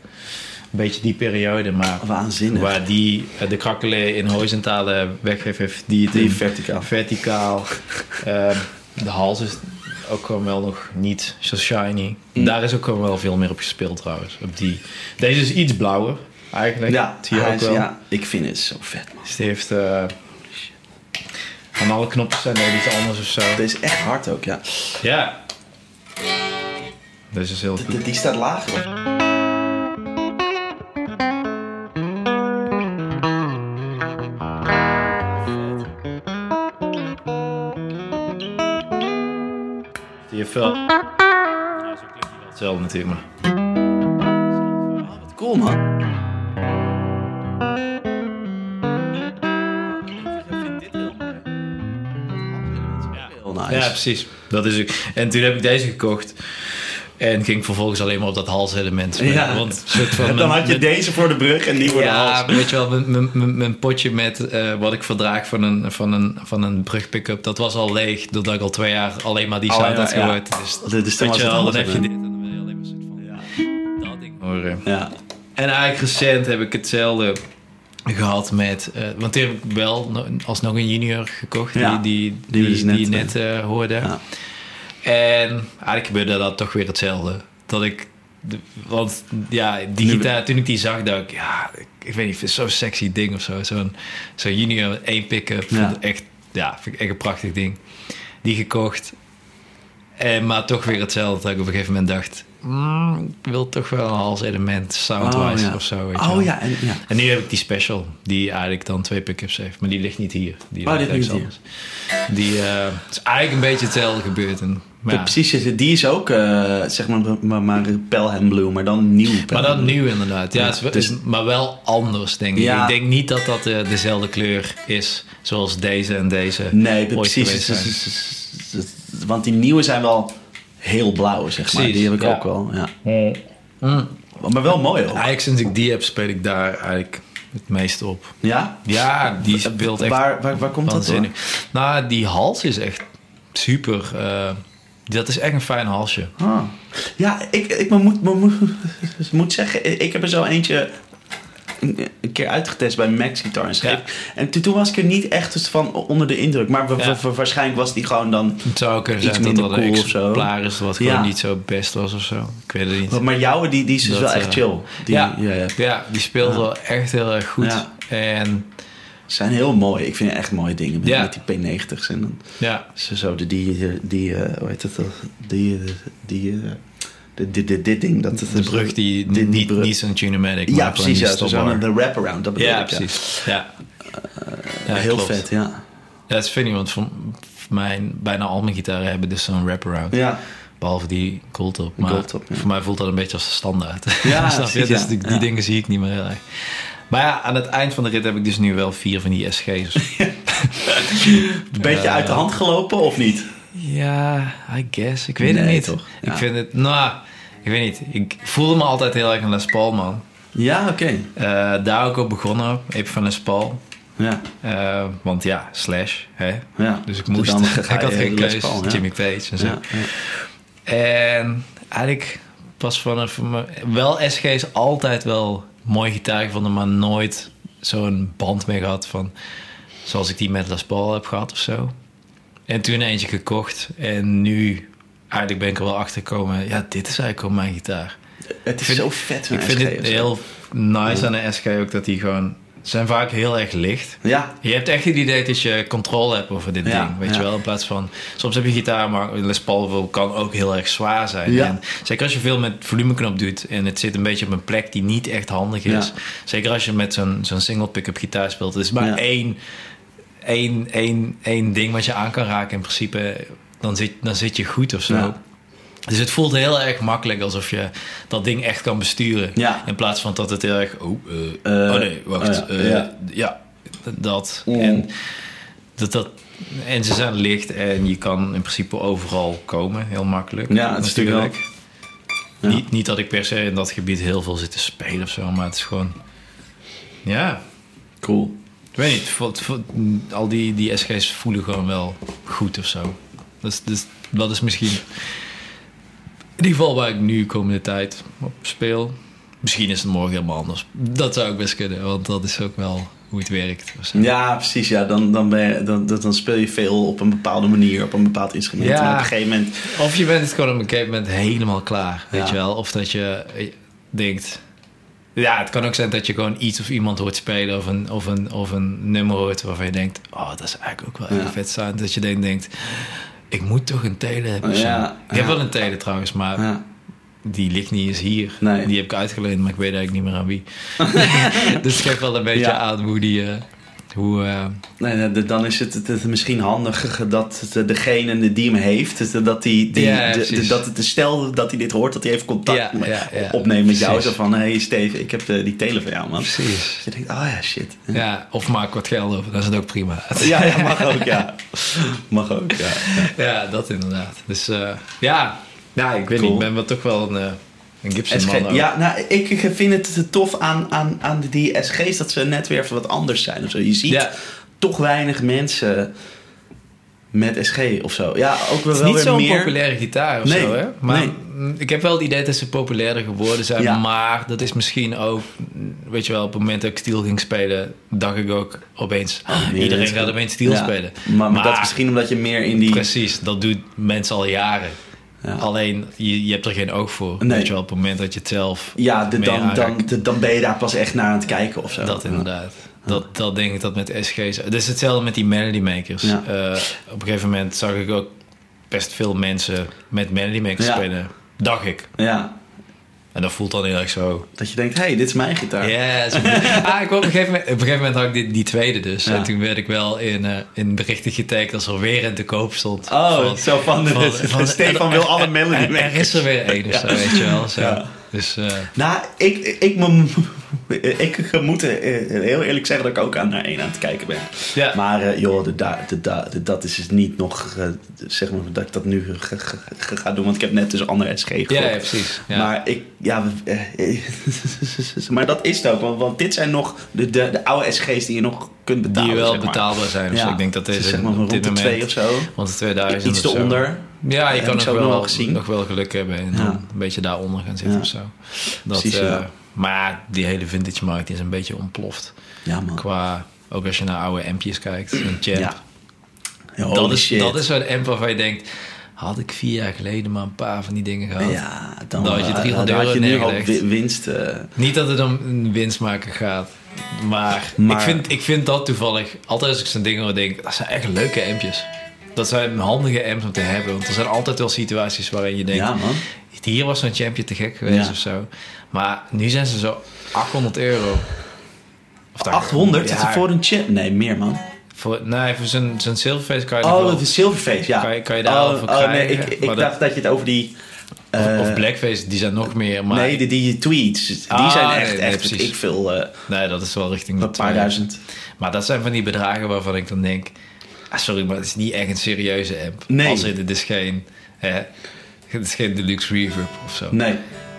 Een beetje die periode, maar. Waanzinnig. Waar die eh, de krakkelen in horizontale weggeef heeft, die het in verticaal. verticaal. Ehm, de hals is ook gewoon wel nog niet zo shiny. Mm. Daar is ook gewoon wel veel meer op gespeeld trouwens. Op die. Deze is iets blauwer. eigenlijk. Ja, hij ook is- wel. ja, ik vind het zo vet, man. Dus die heeft... eh, aan alle knopjes zijn er iets anders of zo. Deze is echt hard ook, ja. Ja. Deze is heel goed. Die, die staat lager. Die heeft wel... Ja, zo klinkt hij wel hetzelfde natuurlijk, maar... Oh, wat cool, man. Nice. Ja, precies. Dat is ook. En toen heb ik deze gekocht. En ging vervolgens alleen maar op dat halselement. Ja. Want van Dan had je deze voor de brug en die voor de ja, hals. weet je wel, mijn, mijn, potje met eh, wat ik verdraag van een, van een, van een brugpick-up, dat was al leeg. Doordat ik al twee jaar alleen maar die Oh, sound ja, had ja. gehoord. Dus, weet was je het wel, dan heb je dit en dan wil je alleen maar soort van dat ding horen. Ja. En eigenlijk recent heb ik hetzelfde gehad met... eh, want die heb ik wel no- alsnog een junior gekocht. Ja, die, die die, we die, die, net, net eh, hoorde. Ja. En eigenlijk gebeurde dat toch weer hetzelfde. Dat ik... want ja, die gitaar, toen ik die zag, dacht ik... Ja, ik, weet niet, zo'n sexy ding of zo. Zo'n zo'n junior één pick-up. Ja. Echt, ja, vind ik echt een prachtig ding. Die gekocht. En, maar toch weer hetzelfde. Dat ik op een gegeven moment dacht... mm, ik wil toch wel een halselement soundwise Oh, ja. of zo. Weet Oh wel. ja, en, ja. En nu heb ik die special, die eigenlijk dan twee pick-ups heeft. Maar die ligt niet hier. Die Oh, ligt niet anders. Die eh, is eigenlijk een beetje hetzelfde gebeurd. En, maar, ja, Precies, die is ook, eh, zeg maar, maar, maar Pelham Blue, maar dan nieuw. maar dan nieuw inderdaad. Ja, dus- maar wel anders, denk ik. Ja. Ik denk niet dat dat eh, dezelfde kleur is zoals deze en deze Nee, precies. zijn. is- Want die nieuwe zijn wel heel blauw, zeg maar. Precies, Die heb ik ja. ook wel, ja. Mm. Maar wel mooi ook. Eigenlijk sinds ik die heb, speel ik daar eigenlijk het meest op. Ja? Ja, die speelt echt Waar, waar, waar komt dat door? Nou, die hals is echt super. eh, dat is echt een fijn halsje. Ah. Ja, ik, ik moet, moet, moet, moet zeggen, ik heb er zo eentje een, een keer uitgetest bij Max Guitar en Scheep. Ja. En toen, was ik er niet echt dus van onder de indruk. Maar Ja. waarschijnlijk was die gewoon dan... Het zou kunnen Iets zijn dat een cool of zo. is wat gewoon niet zo best was of zo. Ik weet het niet. Maar jouwe, die, die is dus Dat, wel eh, echt chill. Die, ja, ja, die speelt wel echt heel erg goed. En zijn heel mooi. Ik vind echt mooie dingen met, Ja. met die P90's. En dan ja, zo, zo de, die, die eh, hoe heet het? Die, eh, die, eh, de, dit, dit, dit ding. Dat, de brug die dit- niet, brug. niet zo'n tunematic, Ja, precies. Ja, zo, stopbar. zo de wraparound. Dat bedoel Ja, ik, precies. Ja. Ja, heel klopt. vet, ja. Ja, het is funny, want voor mijn, bijna al mijn gitaren hebben dus zo'n wraparound. Ja, Behalve die Goldtop. Maar Goldtop, ja. voor mij voelt dat een beetje als de standaard. Ja, Snap je? precies, Dus die, dingen zie ik niet meer heel erg. Maar ja, aan het eind van de rit heb ik dus nu wel vier van die SG's. een beetje uit de hand gelopen of niet? Ja, I guess. Ik weet het niet. toch? Ik vind het... Nou, ik weet niet. Ik voelde me altijd heel erg een Les Paul, man. Ja, oké. Eh, daar ook op begonnen. Even van Les Paul. Ja, Eh, want ja, Slash. Hè? ja. Dus ik moest. ik had geen Les keus. Paul, ja. Jimmy Page en zo. Ja. En eigenlijk pas vanaf me, wel SG's altijd wel mooi gitaar gevonden, maar nooit zo'n band mee gehad van zoals ik die met Les Paul heb gehad of zo. En toen eentje gekocht en nu eigenlijk ben ik er wel achter gekomen. Ja, dit is eigenlijk gewoon mijn gitaar. Het is vind- zo vet. ik vind SG het heel nice aan de SG ook dat die gewoon ze zijn vaak heel erg licht. Ja, Je hebt echt het idee dat je controle hebt over dit Ja, ding, weet ja. je wel? In plaats van, soms heb je gitaar, maar Les Paul kan ook heel erg zwaar zijn. Ja. En zeker als je veel met volumeknop doet en het zit een beetje op een plek die niet echt handig is. Ja. Zeker als je met zo'n zo'n single pick-up gitaar speelt. Het is maar één, één, één, één ding wat je aan kan raken in principe. Dan zit, dan zit je goed of zo. Ja. Dus het voelt heel erg makkelijk alsof je dat ding echt kan besturen. Ja. In plaats van dat het heel erg. Oh, eh, Eh, oh nee, wacht. oh ja, eh, ja. dat. Mm. En, dat, dat. en ze zijn licht en je kan in principe overal komen, heel makkelijk. Ja, het is natuurlijk Ja. Niet, niet dat ik per se in dat gebied heel veel zit te spelen of zo, maar het is gewoon. Ja, cool. Ik weet niet. voor- voor- al die, die SG's voelen gewoon wel goed of zo. Dus, dus dat is misschien. In ieder geval waar ik nu komende tijd op speel. Misschien is het morgen helemaal anders. Dat zou ik best kunnen, want dat is ook wel hoe het werkt. Ja, precies. Ja. Dan, dan, ben je, dan, dan speel je veel op een bepaalde manier, op een bepaald instrument. Ja. En op een gegeven moment... Of je bent het gewoon op een gegeven moment helemaal klaar, weet Ja. je wel. Of dat je denkt, Ja, het kan ook zijn dat je gewoon iets of iemand hoort spelen of een, of een, of een nummer hoort waarvan je denkt, oh, dat is eigenlijk ook wel Ja. vet staan. Dat je denkt, denkt, ik moet toch een tele hebben. Ja, Ik heb wel een tele trouwens, maar die ligt niet eens hier. Nee. Die heb ik uitgeleend, maar ik weet eigenlijk niet meer aan wie. dus het geeft wel een beetje aan hoe die... eh, hoe, eh, Nee, de- dan is het, het, het misschien handig dat het, degene die hem heeft, het- dat, die, die, Ja, de, de- dat het stel dat hij dit hoort, dat hij even contact Ja, ja, opneemt met jou. Zo van, hé hey Steve, ik heb eh, die tele van jou, man. Dus precies. je denkt, oh ja, shit. Ja, of maak wat geld over, dat is het ook prima. Ja, ja, mag ook, ja. Mag ook, ja. Ja, dat inderdaad. Dus eh, ja, ja, ik weet Cool. niet. Ik ben wel toch wel een, eh, een Gibson man. SG, ook. ja, nou, ik vind het tof aan, aan, aan die SG's dat ze net weer even wat anders zijn of zo. Je ziet Ja. toch weinig mensen met SG of zo. Ja, ook wel, Het is wel niet zo'n meer. populaire gitaar of Nee, zo, hè? Maar nee. ik heb wel het idee dat ze populairder geworden zijn. Ja. Maar dat is misschien ook... Weet je wel, op het moment dat ik Steel ging spelen... dacht ik ook opeens... meer iedereen mensen. gaat opeens Steel Ja, spelen. Maar, maar dat is misschien omdat je meer in die... Precies, dat doen mensen al jaren. Ja. Alleen, je, je hebt er geen oog voor. Nee. Weet je wel, op het moment dat je het zelf... Ja, de, dan, dan, de- dan ben je daar pas echt naar aan het kijken of zo. Dat inderdaad. Dat, dat denk ik dat met SG's... Het is hetzelfde met die Melody Makers. Ja. Eh, op een gegeven moment zag ik ook best veel mensen met Melody Makers spelen. Dacht ik. Ja, En dat voelt dan heel erg zo. dat je denkt, hé, hey, dit is mijn gitaar. Ja, ah, ik op, een gegeven moment, op een gegeven moment had ik die, die tweede dus. Ja. En toen werd ik wel in, eh, in berichten getagd als er weer een te koop stond. Oh, zo van, Stefan wil alle melody Er, er makers. is er weer één of zo, weet je wel. Zo. Dus eh, Nou, ik, ik, ik moet eh, heel eerlijk zeggen dat ik ook aan naar één aan het kijken ben. ja. Maar eh, joh, de, da- de, da- de- dat is dus niet nog, eh, zeg maar, dat ik dat nu ga, doen. Want ik heb net dus andere SG gehoord. ja, ja, precies. Ja. Maar ik, ja, eh, maar dat is het ook. Want, want dit zijn nog de, de, de oude SG's die je nog kunt betalen. die wel zeg maar. betaalbaar zijn. Dus Ja. ik denk dat deze zeg maar op rond dit de moment... twee of zo. Want de 2000 Iets eronder. Ja, je kan nog wel, nog wel geluk hebben en dan een beetje daaronder gaan zitten of zo. Dat, Precies, eh, ja. Maar die hele vintage markt is een beetje ontploft. Ja, man. Qua, ook als je naar oude ampjes kijkt, een champ. Ja. Dat, is, shit. dat is zo'n amp waarvan je denkt... Had ik vier jaar geleden maar een paar van die dingen gehad. Ja, dan, Dan had je eh, 300 dan had je euro nu al winst. eh, Niet dat het om een winst maken gaat. Maar, Maar- Ik, vind, ik vind dat toevallig... Altijd als ik zo'n dingen hoor, denk. Dat zijn echt leuke ampjes. Dat zijn handige amps om te hebben. Want er zijn altijd wel situaties waarin je denkt... ja, man. Hier was zo'n champje te gek geweest Ja. of zo. Maar nu zijn ze zo 800 euro. Of dat- 800 Ja, voor een chip? Nee, meer, man. Voor, nee, voor zo'n zo'n silverface kan je Oh, de Silverface, ja. Kan je- kan je daar oh, voor oh, nee, ik, ik dat- dacht dat je het over die... Of, eh, of blackface, die zijn nog meer. Maar nee, die, die tweets. Die Ah, zijn echt, nee, echt precies. ik veel, eh, nee, dat is wel richting de een paar 2000. duizend. Maar dat zijn van die bedragen waarvan ik dan denk... Ah, sorry, maar het is niet echt een serieuze amp. Nee. Als in, het is geen... Hè, het is geen deluxe reverb of zo. Nee,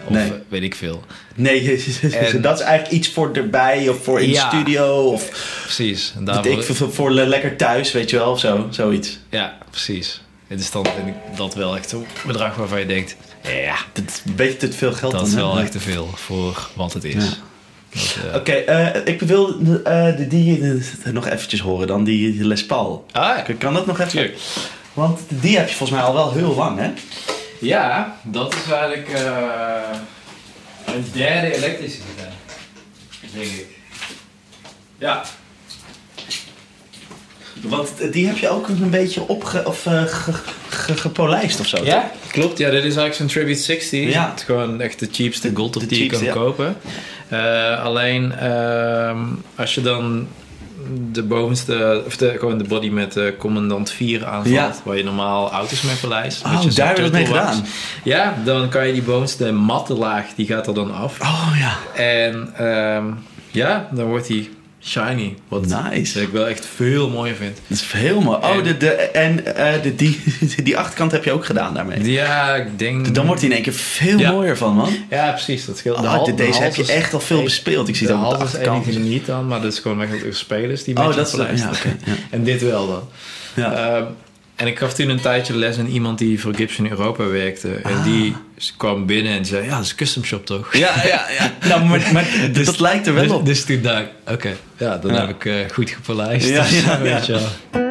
Of nee. eh, weet ik veel. nee En- dat is eigenlijk iets voor erbij of voor in Ja. de studio of Precies. Daarvoor, ik, voor, voor le- lekker thuis, weet je wel, of zo, zoiets. Ja, precies. Het is dan vind ik dat wel echt zo'n bedrag waarvan je denkt... Ja, Dat is een beetje te veel geld dat dan, is hè? wel echt te veel voor wat het is. Ja. Eh, Oké, eh, ik wil de, die eh, nog eventjes horen dan, die Les Paul. Ah, ja. Kan- Kan dat nog even? Tuurlijk. Want die heb je volgens mij al wel heel lang, hè? Ja, dat is eigenlijk eh, een derde elektrische gitaar. Denk ik. Ja. Want die heb je ook een beetje opge... of eh, ge- ge- gepolijst of zo. Ja, klopt. Ja, dit is eigenlijk zo'n Tribute 60. Ja. Het is gewoon echt de cheapste gold die je kan ja. kopen. Eh, alleen ehm, als je dan de bovenste, of de, gewoon de body met de commandant 4 aanvalt, Ja. waar je normaal auto's mee verlijst. Oh, met daar hebben we het mee gedaan. Ja, dan kan je die bovenste matte laag, die gaat er dan af. Oh ja. En ehm, ja, dan wordt hij shiny. Wat Nice. ik wel echt veel mooier vind. Dat is heel mooi. Oh, En- de, de, en eh, de, die, die achterkant heb je ook gedaan daarmee. Ja, ik denk... Dan wordt hij in één keer veel Ja. mooier van, man. Ja, precies. Dat scheelt. Oh, hal- de- deze heb je echt al veel bespeeld. Ik zie dat op de is achterkant. niet dan, maar dat is gewoon echt spelers die Oh, met je dat is... ja. En dit wel dan. Ja. Ehm, en ik gaf toen een tijdje les aan iemand die voor Gibson Europa werkte. En Ah. die kwam binnen en zei, ja, dat is custom shop toch? Ja, ja, ja. Nou, maar, maar dat lijkt er wel dus, op. Dus toen dacht ik, oké, ja, dan Ja. heb ik eh, goed gepolijst. Ja, ja, weet je wel.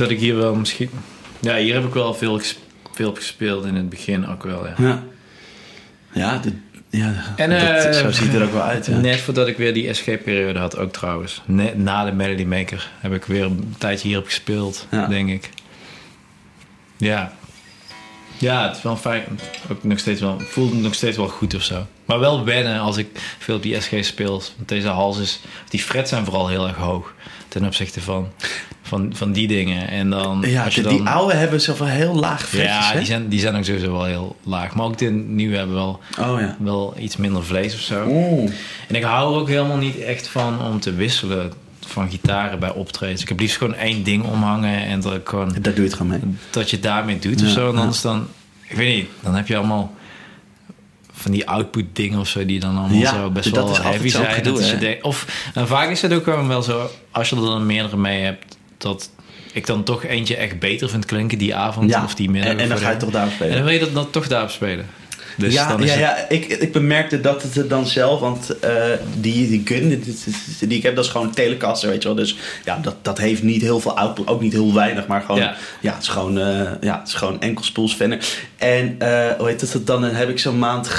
Dat ik hier wel misschien... Ja, hier heb ik wel veel, ges- veel op gespeeld in het begin ook wel, ja. Ja. Ja, de, ja En, dat, eh, zo ziet het er ook wel uit. Ja. Net voordat ik weer die SG-periode had, ook trouwens. Net na de Melody Maker heb ik weer een tijdje hierop gespeeld, Ja. denk ik. Ja. Ja, het is wel fijn. Ook nog steeds wel, voelt nog steeds wel goed of zo. Maar wel wennen als ik veel op die SG speel. Want deze hals is... Die frets zijn vooral heel erg hoog. Ten opzichte van, van, van die dingen. En dan... Ja, als je dan, die oude hebben zoveel heel laag fretjes, Ja, hè? die zijn, die zijn ook sowieso wel heel laag. Maar ook de nieuwe hebben wel, Oh ja. wel iets minder vlees of zo. Oeh. En ik hou er ook helemaal niet echt van om te wisselen van gitaren bij optredens. Ik heb liefst gewoon één ding omhangen en dat ik gewoon Daar doe je het gewoon mee. dat je daarmee doet of zo. En anders dan, ik weet niet, dan heb je allemaal van die output dingen of zo die dan allemaal Ja, zo best dat wel heavy zijn. gedoe, Dat je denkt- of en vaak is het ook wel zo, als je er dan meerdere mee hebt, dat ik dan toch eentje echt beter vind klinken die avond Ja, of die middag. en, en dan ga je toch daar spelen. En dan wil je dat dan toch daarop spelen. Dus ja, dan is ja, het- ja ik, ik bemerkte dat het dan zelf, want eh, die, die gun die, die- ik heb, dat is gewoon een Telecaster, weet je wel. Dus ja, dat, dat heeft niet heel veel output, ook niet heel weinig, maar gewoon, ja, Ja. het is gewoon, eh ja, het is gewoon enkelspoelsvenner. En eh, hoe heet het, dan heb ik zo'n maand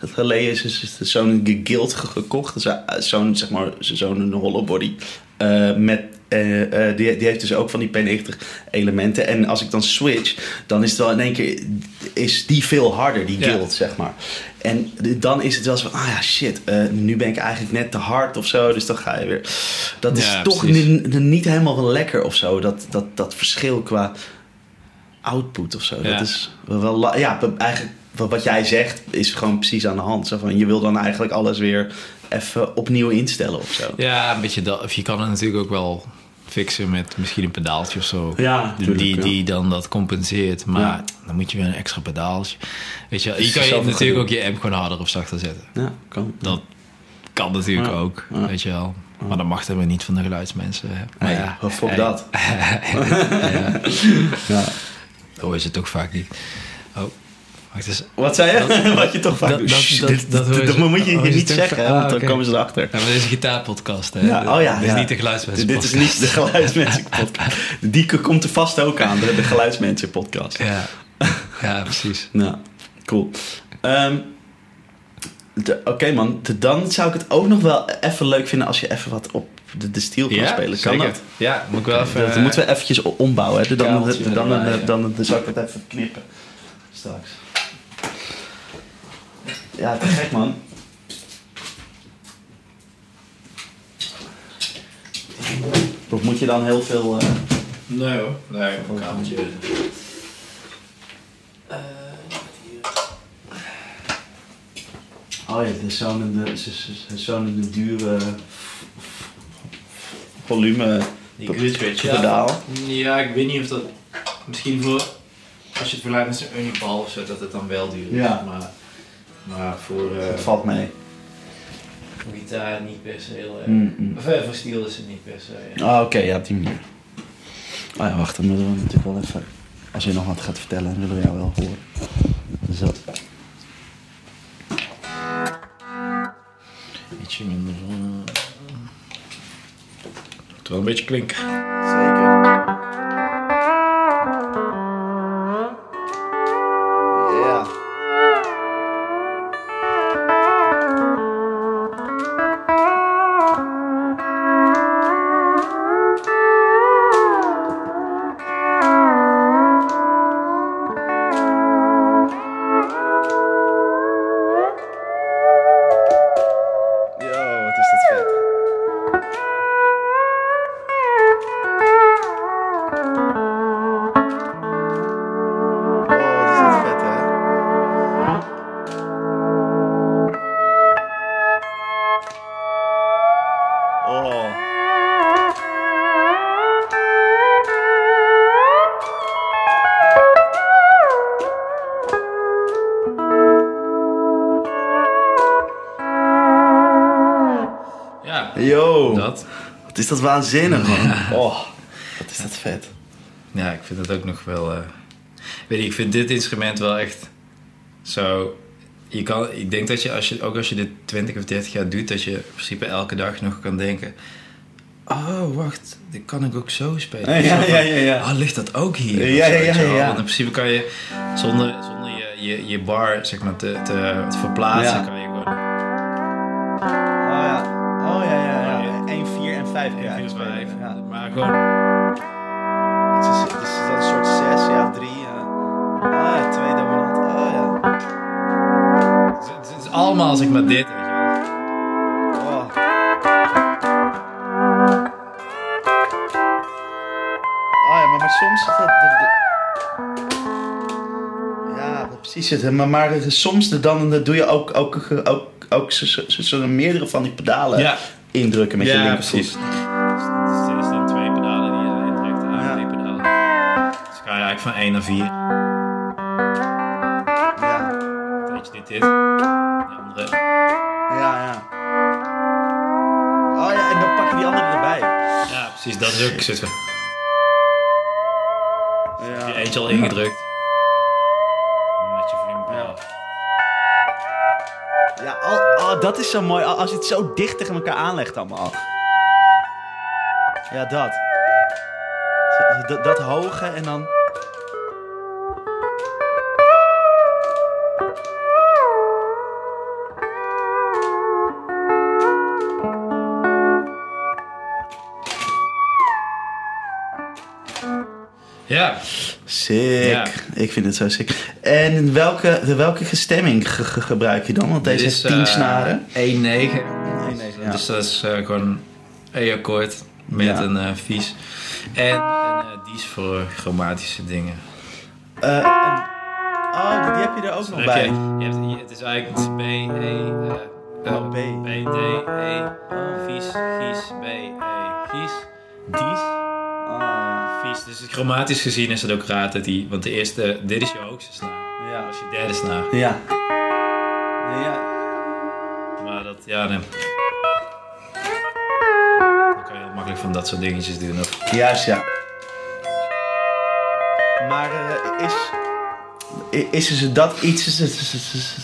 geleden is- is- is zo'n guild ge- gekocht, eh, zo'n, zeg maar, zo'n hollow body eh, met eh, eh, die, die heeft dus ook van die P90 elementen. En als ik dan switch, dan is het wel in één keer is die veel harder, die Ja. guild, zeg maar. En dan is het wel zo van, ah ja, shit, eh, nu ben ik eigenlijk net te hard of zo. Dus dan ga je weer. Dat is Ja, toch niet helemaal lekker of zo. Dat, dat, dat verschil qua output of zo. Ja. Dat is wel, ja, eigenlijk wat wat jij zegt is gewoon precies aan de hand. Zo van, je wil dan eigenlijk alles weer even opnieuw instellen of zo. Ja, een beetje dat. Of je kan het natuurlijk ook wel fixen met misschien een pedaaltje of zo. Ja, die, tuurlijk, die, ja. die dan dat compenseert. Maar Ja. dan moet je weer een extra pedaaltje. Weet je, wel, je kan je natuurlijk ook je amp gewoon harder of zachter zetten. Ja, kan. Dat kan natuurlijk ook, weet je wel. Maar dat mag dan weer niet van de geluidsmensen. Maar ja, fuck hey. dat. ja, Ja. zo is het ook vaak niet. Oh, Wat zei je? Wat je toch vaak dat- doet. dat- Shh, dat- dit- dat hoor je dat zo- moet je hier je niet zeggen, Ah, want dan komen ze erachter. Ja, maar dit is een gitaarpodcast, hè? Ja, oh ja, Dit is ja. niet de geluidsmensen Dit is niet de geluidsmensen podcast. Die komt er vast ook aan, de, de geluidsmensen podcast. Ja, ja precies. Nou, cool. De- Oké man, de- dan zou ik het ook nog wel even leuk vinden als je even wat op de, de stiel kan spelen. Kan zeker. dat? Ja, moet ik wel even... Dat moeten we eventjes ombouwen. Hè? Dan, dan, dan, dan, ja. dan, dan zal ik het even knippen. Straks. Ja, te gek man. Of moet je dan heel veel... eh, Nee hoor, nee, een kamertje. Oh ja, de zo'n de, zo- zo- zo'n de dure volume Die ja. Ja, ik weet niet of dat... Misschien voor... Als je het vergelijkt met zo'n Uniball of zo, dat het dan wel duur is. Ja. Maar, maar voor, eh Het valt mee. voor gitaar niet per se heel erg. Mm, mm. Of eh, voor steel is het niet per se. Ja. Ah, oké, ja, op die manier. Oh ja, wacht, dan moeten we natuurlijk wel even... Als je nog wat gaat vertellen, dan willen we jou wel horen. Dus dat... Ietsje minder van... Het wel een beetje klinken. Is dat waanzinnig, man. Oh, wat is dat vet. ja, ik vind het ook nog wel. eh, weet je, ik vind dit instrument wel echt zo. Je kan, ik denk dat je, als je, ook als je dit 20 of 30 jaar doet, dat je in principe elke dag nog kan denken. Oh, wacht, dit kan ik ook zo spelen. Ja, ja, ja, ja. Oh, ligt dat ook hier? Ja, ja, ja, ja. Want in principe kan je zonder, zonder je, je, je bar zeg maar, te, te, te verplaatsen, Ja. Soms... is Ja, precies. Het, maar, maar soms de- dan dan doe je ook, ook, ook, ook zo, zo, meerdere van die pedalen Ja. indrukken met je ja, linkervoet. precies. Dus is dan twee pedalen die je indrukt, Ja. Dus ga je eigenlijk van 1 naar 4. Ja, Weet je, dit, dit. De andere. ja, ja. Oh ja, en dan pak je die andere erbij. Ja, precies. Dat is ook van. Ja. Al ingedrukt. Met je volume. Ja, al, oh, dat is zo mooi. Als je het zo dicht tegen elkaar aanlegt allemaal. Ja, dat. Dat, dat hoge en dan... Sick. Ja. Ik vind het zo sick. En welke, welke gestemming ge- ge- gebruik je dan? Want deze Dit heeft is, 10 eh, snaren. 1-9. 1-9, ja. Dus dat is eh, gewoon E-akkoord met Ja. een eh vies. En een eh dies voor chromatische dingen. En- oh, die, die heb je er ook nog Dan bij. je, hebt, je- het is eigenlijk is B, E, Oh, B. B, D, E, vies, gies, B, chromatisch gezien is het ook raar dat die, want de eerste, dit is je hoogste snaar. Ja. Dat is je derde snaar. Ja. Ja. Maar dat, ja, nee. Dan kan je heel makkelijk van dat soort dingetjes doen. Of, Juist, ja. Maar eh, is, is dus dat iets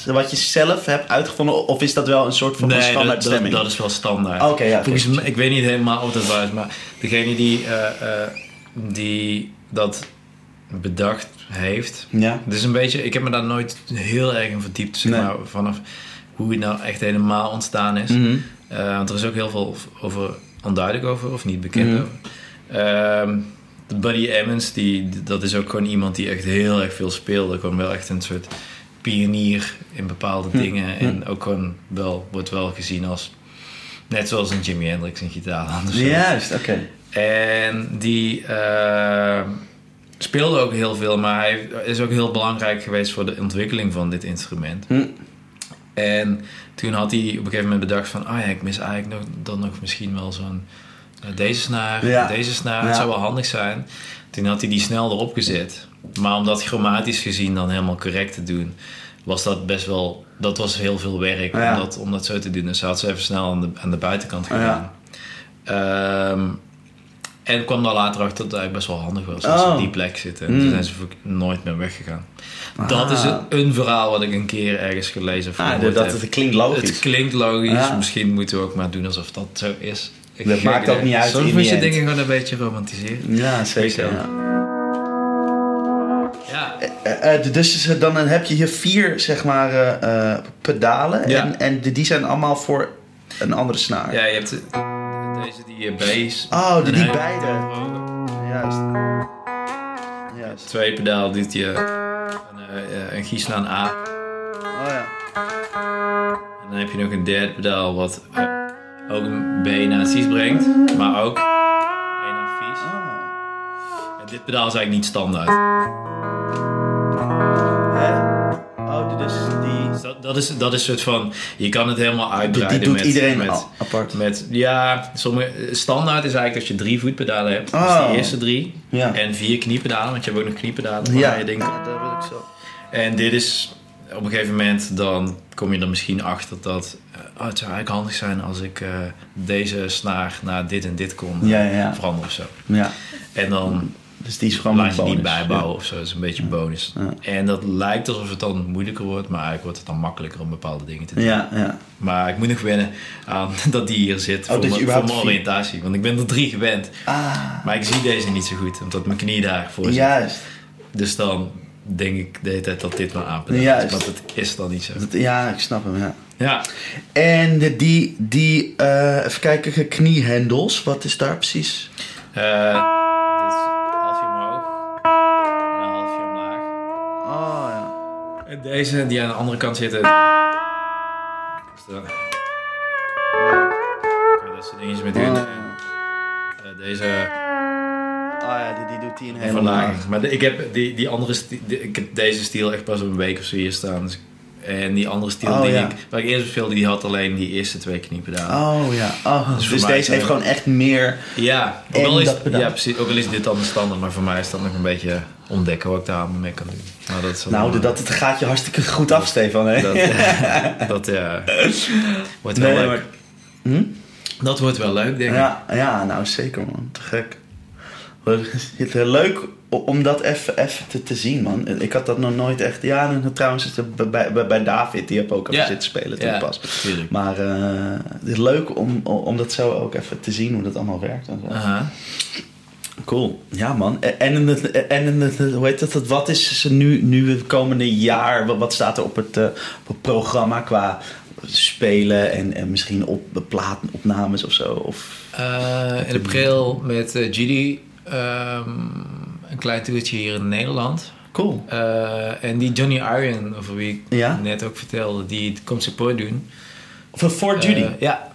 wat je zelf hebt uitgevonden? Of is dat wel een soort van nee, dat, standaard dat, stemming? dat is wel standaard. Oké, ja. Volgens ik weet niet helemaal of dat waar is, maar degene die, eh, eh, die dat bedacht heeft. Ja. Is een beetje, ik heb me daar nooit heel erg in verdiept, zeg Nee. maar, vanaf hoe het nou echt helemaal ontstaan is. Mhm. Eh, want er is ook heel veel over onduidelijk over, of niet bekend Mhm. over. Ehm, Buddy Emmons, die, dat is ook gewoon iemand die echt heel erg veel speelde. Gewoon wel echt een soort pionier in bepaalde Hm. dingen. En ook gewoon wel, wordt wel gezien als, net zoals een Jimi Hendrix in zo. Juist, oké. En die eh, speelde ook heel veel, maar hij is ook heel belangrijk geweest voor de ontwikkeling van dit instrument. Hm. En toen had hij op een gegeven moment bedacht van, ah ja, ik mis eigenlijk nog, dan nog misschien wel zo'n eh, deze snaar, Ja. deze snaar, Ja. het zou wel handig zijn. Toen had hij die snel erop gezet. Maar om dat chromatisch gezien dan helemaal correct te doen, was dat best wel, dat was heel veel werk Ja. om, dat, om dat zo te doen. Dus hij had ze even snel aan de, aan de buitenkant Ja. gedaan. Ehm, en kwam daar later achter dat het eigenlijk best wel handig was als ze Oh. op die plek zitten. En Mm. toen zijn ze nooit meer weggegaan. Dat is een, een verhaal wat ik een keer ergens gelezen of Ah, gehoord dat, heb. dat klinkt logisch. Het klinkt logisch. Ja. Misschien moeten we ook maar doen alsof dat zo is. Ik Dat maakt ook niet uit Soms moet je dingen gewoon een beetje romantiseren. Ja, zeker. Ja. Ja. Eh, eh, dus eh, dan heb je hier vier, zeg maar, pedalen. Ja. En, en die zijn allemaal voor een andere snaar. ja, je hebt deze die eh, bass. Oh, die, die beide. Juist. Juist. Twee pedaal doet je een, eh, eh, een gies naar een A. Oh ja. En dan heb je nog een derde pedaal wat eh, ook een B naar een Cis brengt. Maar ook een naar Vies. Oh. En dit pedaal is eigenlijk niet standaard. Dus dat, dat, is, dat is soort van, je kan het helemaal uitbreiden die doet met, iedereen met, al apart. met, ja, sommige, standaard is eigenlijk dat je drie voetpedalen hebt. Dus Oh. de eerste drie. Ja. En vier kniepedalen, want je hebt ook nog kniepedalen. Ja, je denkt, ja, dat wil ik zo. En dit is, op een gegeven moment, dan kom je er misschien achter dat oh, het zou eigenlijk handig zijn als ik eh, deze snaar naar dit en dit kon Ja, ja, ja. veranderen of zo. Ja. En dan Dus die is gewoon een bonus. niet bijbouwen of zo. Dat is een beetje bonus. Ja. En dat lijkt alsof het dan moeilijker wordt, maar eigenlijk wordt het dan makkelijker om bepaalde dingen te doen. Ja, ja. Maar ik moet nog wennen aan dat die hier zit Oh, voor, mijn- voor mijn oriëntatie. Want ik ben er drie gewend. Ah, Maar ik zie deze niet zo goed, omdat mijn knie daar voor zit. juist. Dus dan denk ik de hele tijd dat dit maar is. Want het is dan niet zo. Dat- Ja, ik snap hem, ja. Ja, En de, die, die eh, even kijken, kniehendels, wat is daar precies? Eh, En deze die aan de andere kant zitten. Dat soort dingetjes. Oh. En, eh, deze Oh ja, die, die doet die een hele verlaging. Maar de- ik heb, die, die andere sti- de- ik heb deze stiel echt pas een week of zo hier staan. Dus- en die andere stiel Oh, die ja. ik, waar ik eerst speelde, die had alleen die eerste twee kniepedalen. Oh ja, oh, Dus dus, deze heeft het- gewoon echt meer... Ja, ook al, is, ja, precies, ook al is dit dan de standaard, maar voor mij is dat nog een beetje ontdekken wat ik daar allemaal mee kan doen. Maar dat Nou, dat, het gaat je hartstikke goed af, Stefan. Hè? Dat, dat ja, wordt wel Nee, leuk. maar- Hm? Dat wordt wel leuk, denk ik. Ja, ja, nou zeker man. Te gek. Wel, Het is leuk om dat even even te, te zien, man. Ik had dat nog nooit echt... Ja, en trouwens bij, bij, bij David, die heb ook even Ja. zitten spelen toen pas. tuurlijk. Maar eh, het is leuk om, om dat zo ook even te zien, hoe dat allemaal werkt. En zo. Cool. Ja, man. En het, en in het, hoe heet dat? Wat is ze nu, nu het komende jaar? Wat, wat staat er op het, eh, op het programma qua spelen en, en misschien op plaatopnames of zo? Of, Eh, in april met GD klein toertje hier in Nederland. cool. Eh, en die Johnny Iron, over wie ik Ja? net ook vertelde, die komt support doen. Voor, voor Judy. Eh, ja.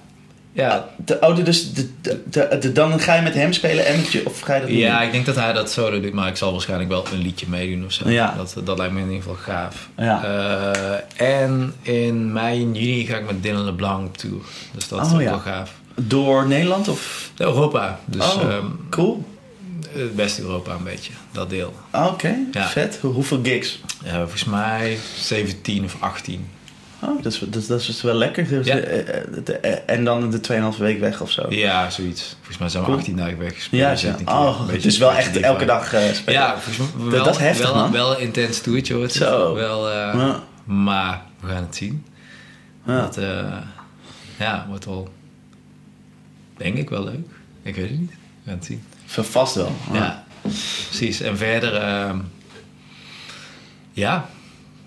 Ja, de, oh, dus de, de, de, de- dan ga je met hem spelen en met je, of ga je dat ja, ik denk dat hij dat solo doet, maar ik zal waarschijnlijk wel een liedje meedoen of zo. Ja. Dat, dat lijkt me in ieder geval gaaf. Ja. Eh, en in mei en juni ga ik met Dylan LeBlanc op tour. Dus dat is Oh, ook ja. wel gaaf. Door Nederland of? Europa. Dus oh, ehm, cool. Het beste Europa een beetje, dat deel. Ah, Oké, Ja. vet. Hoe- hoeveel gigs? Ja, volgens mij 17 of 18. Oh, dat is, dat, is- dat is dus wel lekker. Dus, Ja. eh, eh, de- eh, en dan de 2,5 week weg of zo. Ja, zoiets. Volgens mij zijn we Cool. 18 dagen weggespeeld. Ja, ja. Oh, beetje- dus wel echt elke dag eh, spelen. Ja, volgens mij wel, dat is heftig, wel, man. wel een intens toertje hoor. Zo. Wel, Ja. Maar we gaan het zien. Ja. Dat, ja, wordt wel, denk ik wel leuk. Ik weet het niet. We gaan het zien. Vast wel. Ja, precies. En verder, ehm, ja,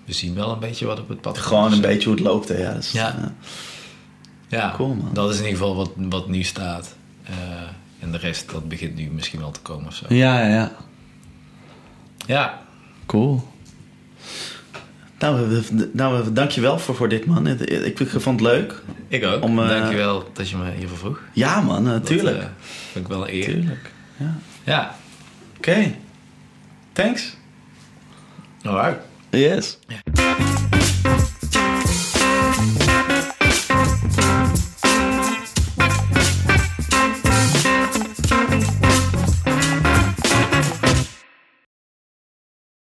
we zien wel een beetje wat op het pad Gewoon komt. een beetje hoe het loopt. Hè. Ja, dat is, Ja. ja. Ja, Cool, man. dat is in ieder geval wat, wat nu staat. Eh, en de rest, dat begint nu misschien wel te komen of zo. ja, ja, ja. Ja, Cool. Nou, nou we- dankjewel voor, voor dit, man. Ik, vond het leuk. ik ook. Om, eh, Dankjewel dat je me hiervoor vroeg. Ja, man, Dat, natuurlijk. eh, vind ik wel een eer. Tuurlijk. Ja. Ja, Oké. Thanks. alright. Yes. Ja.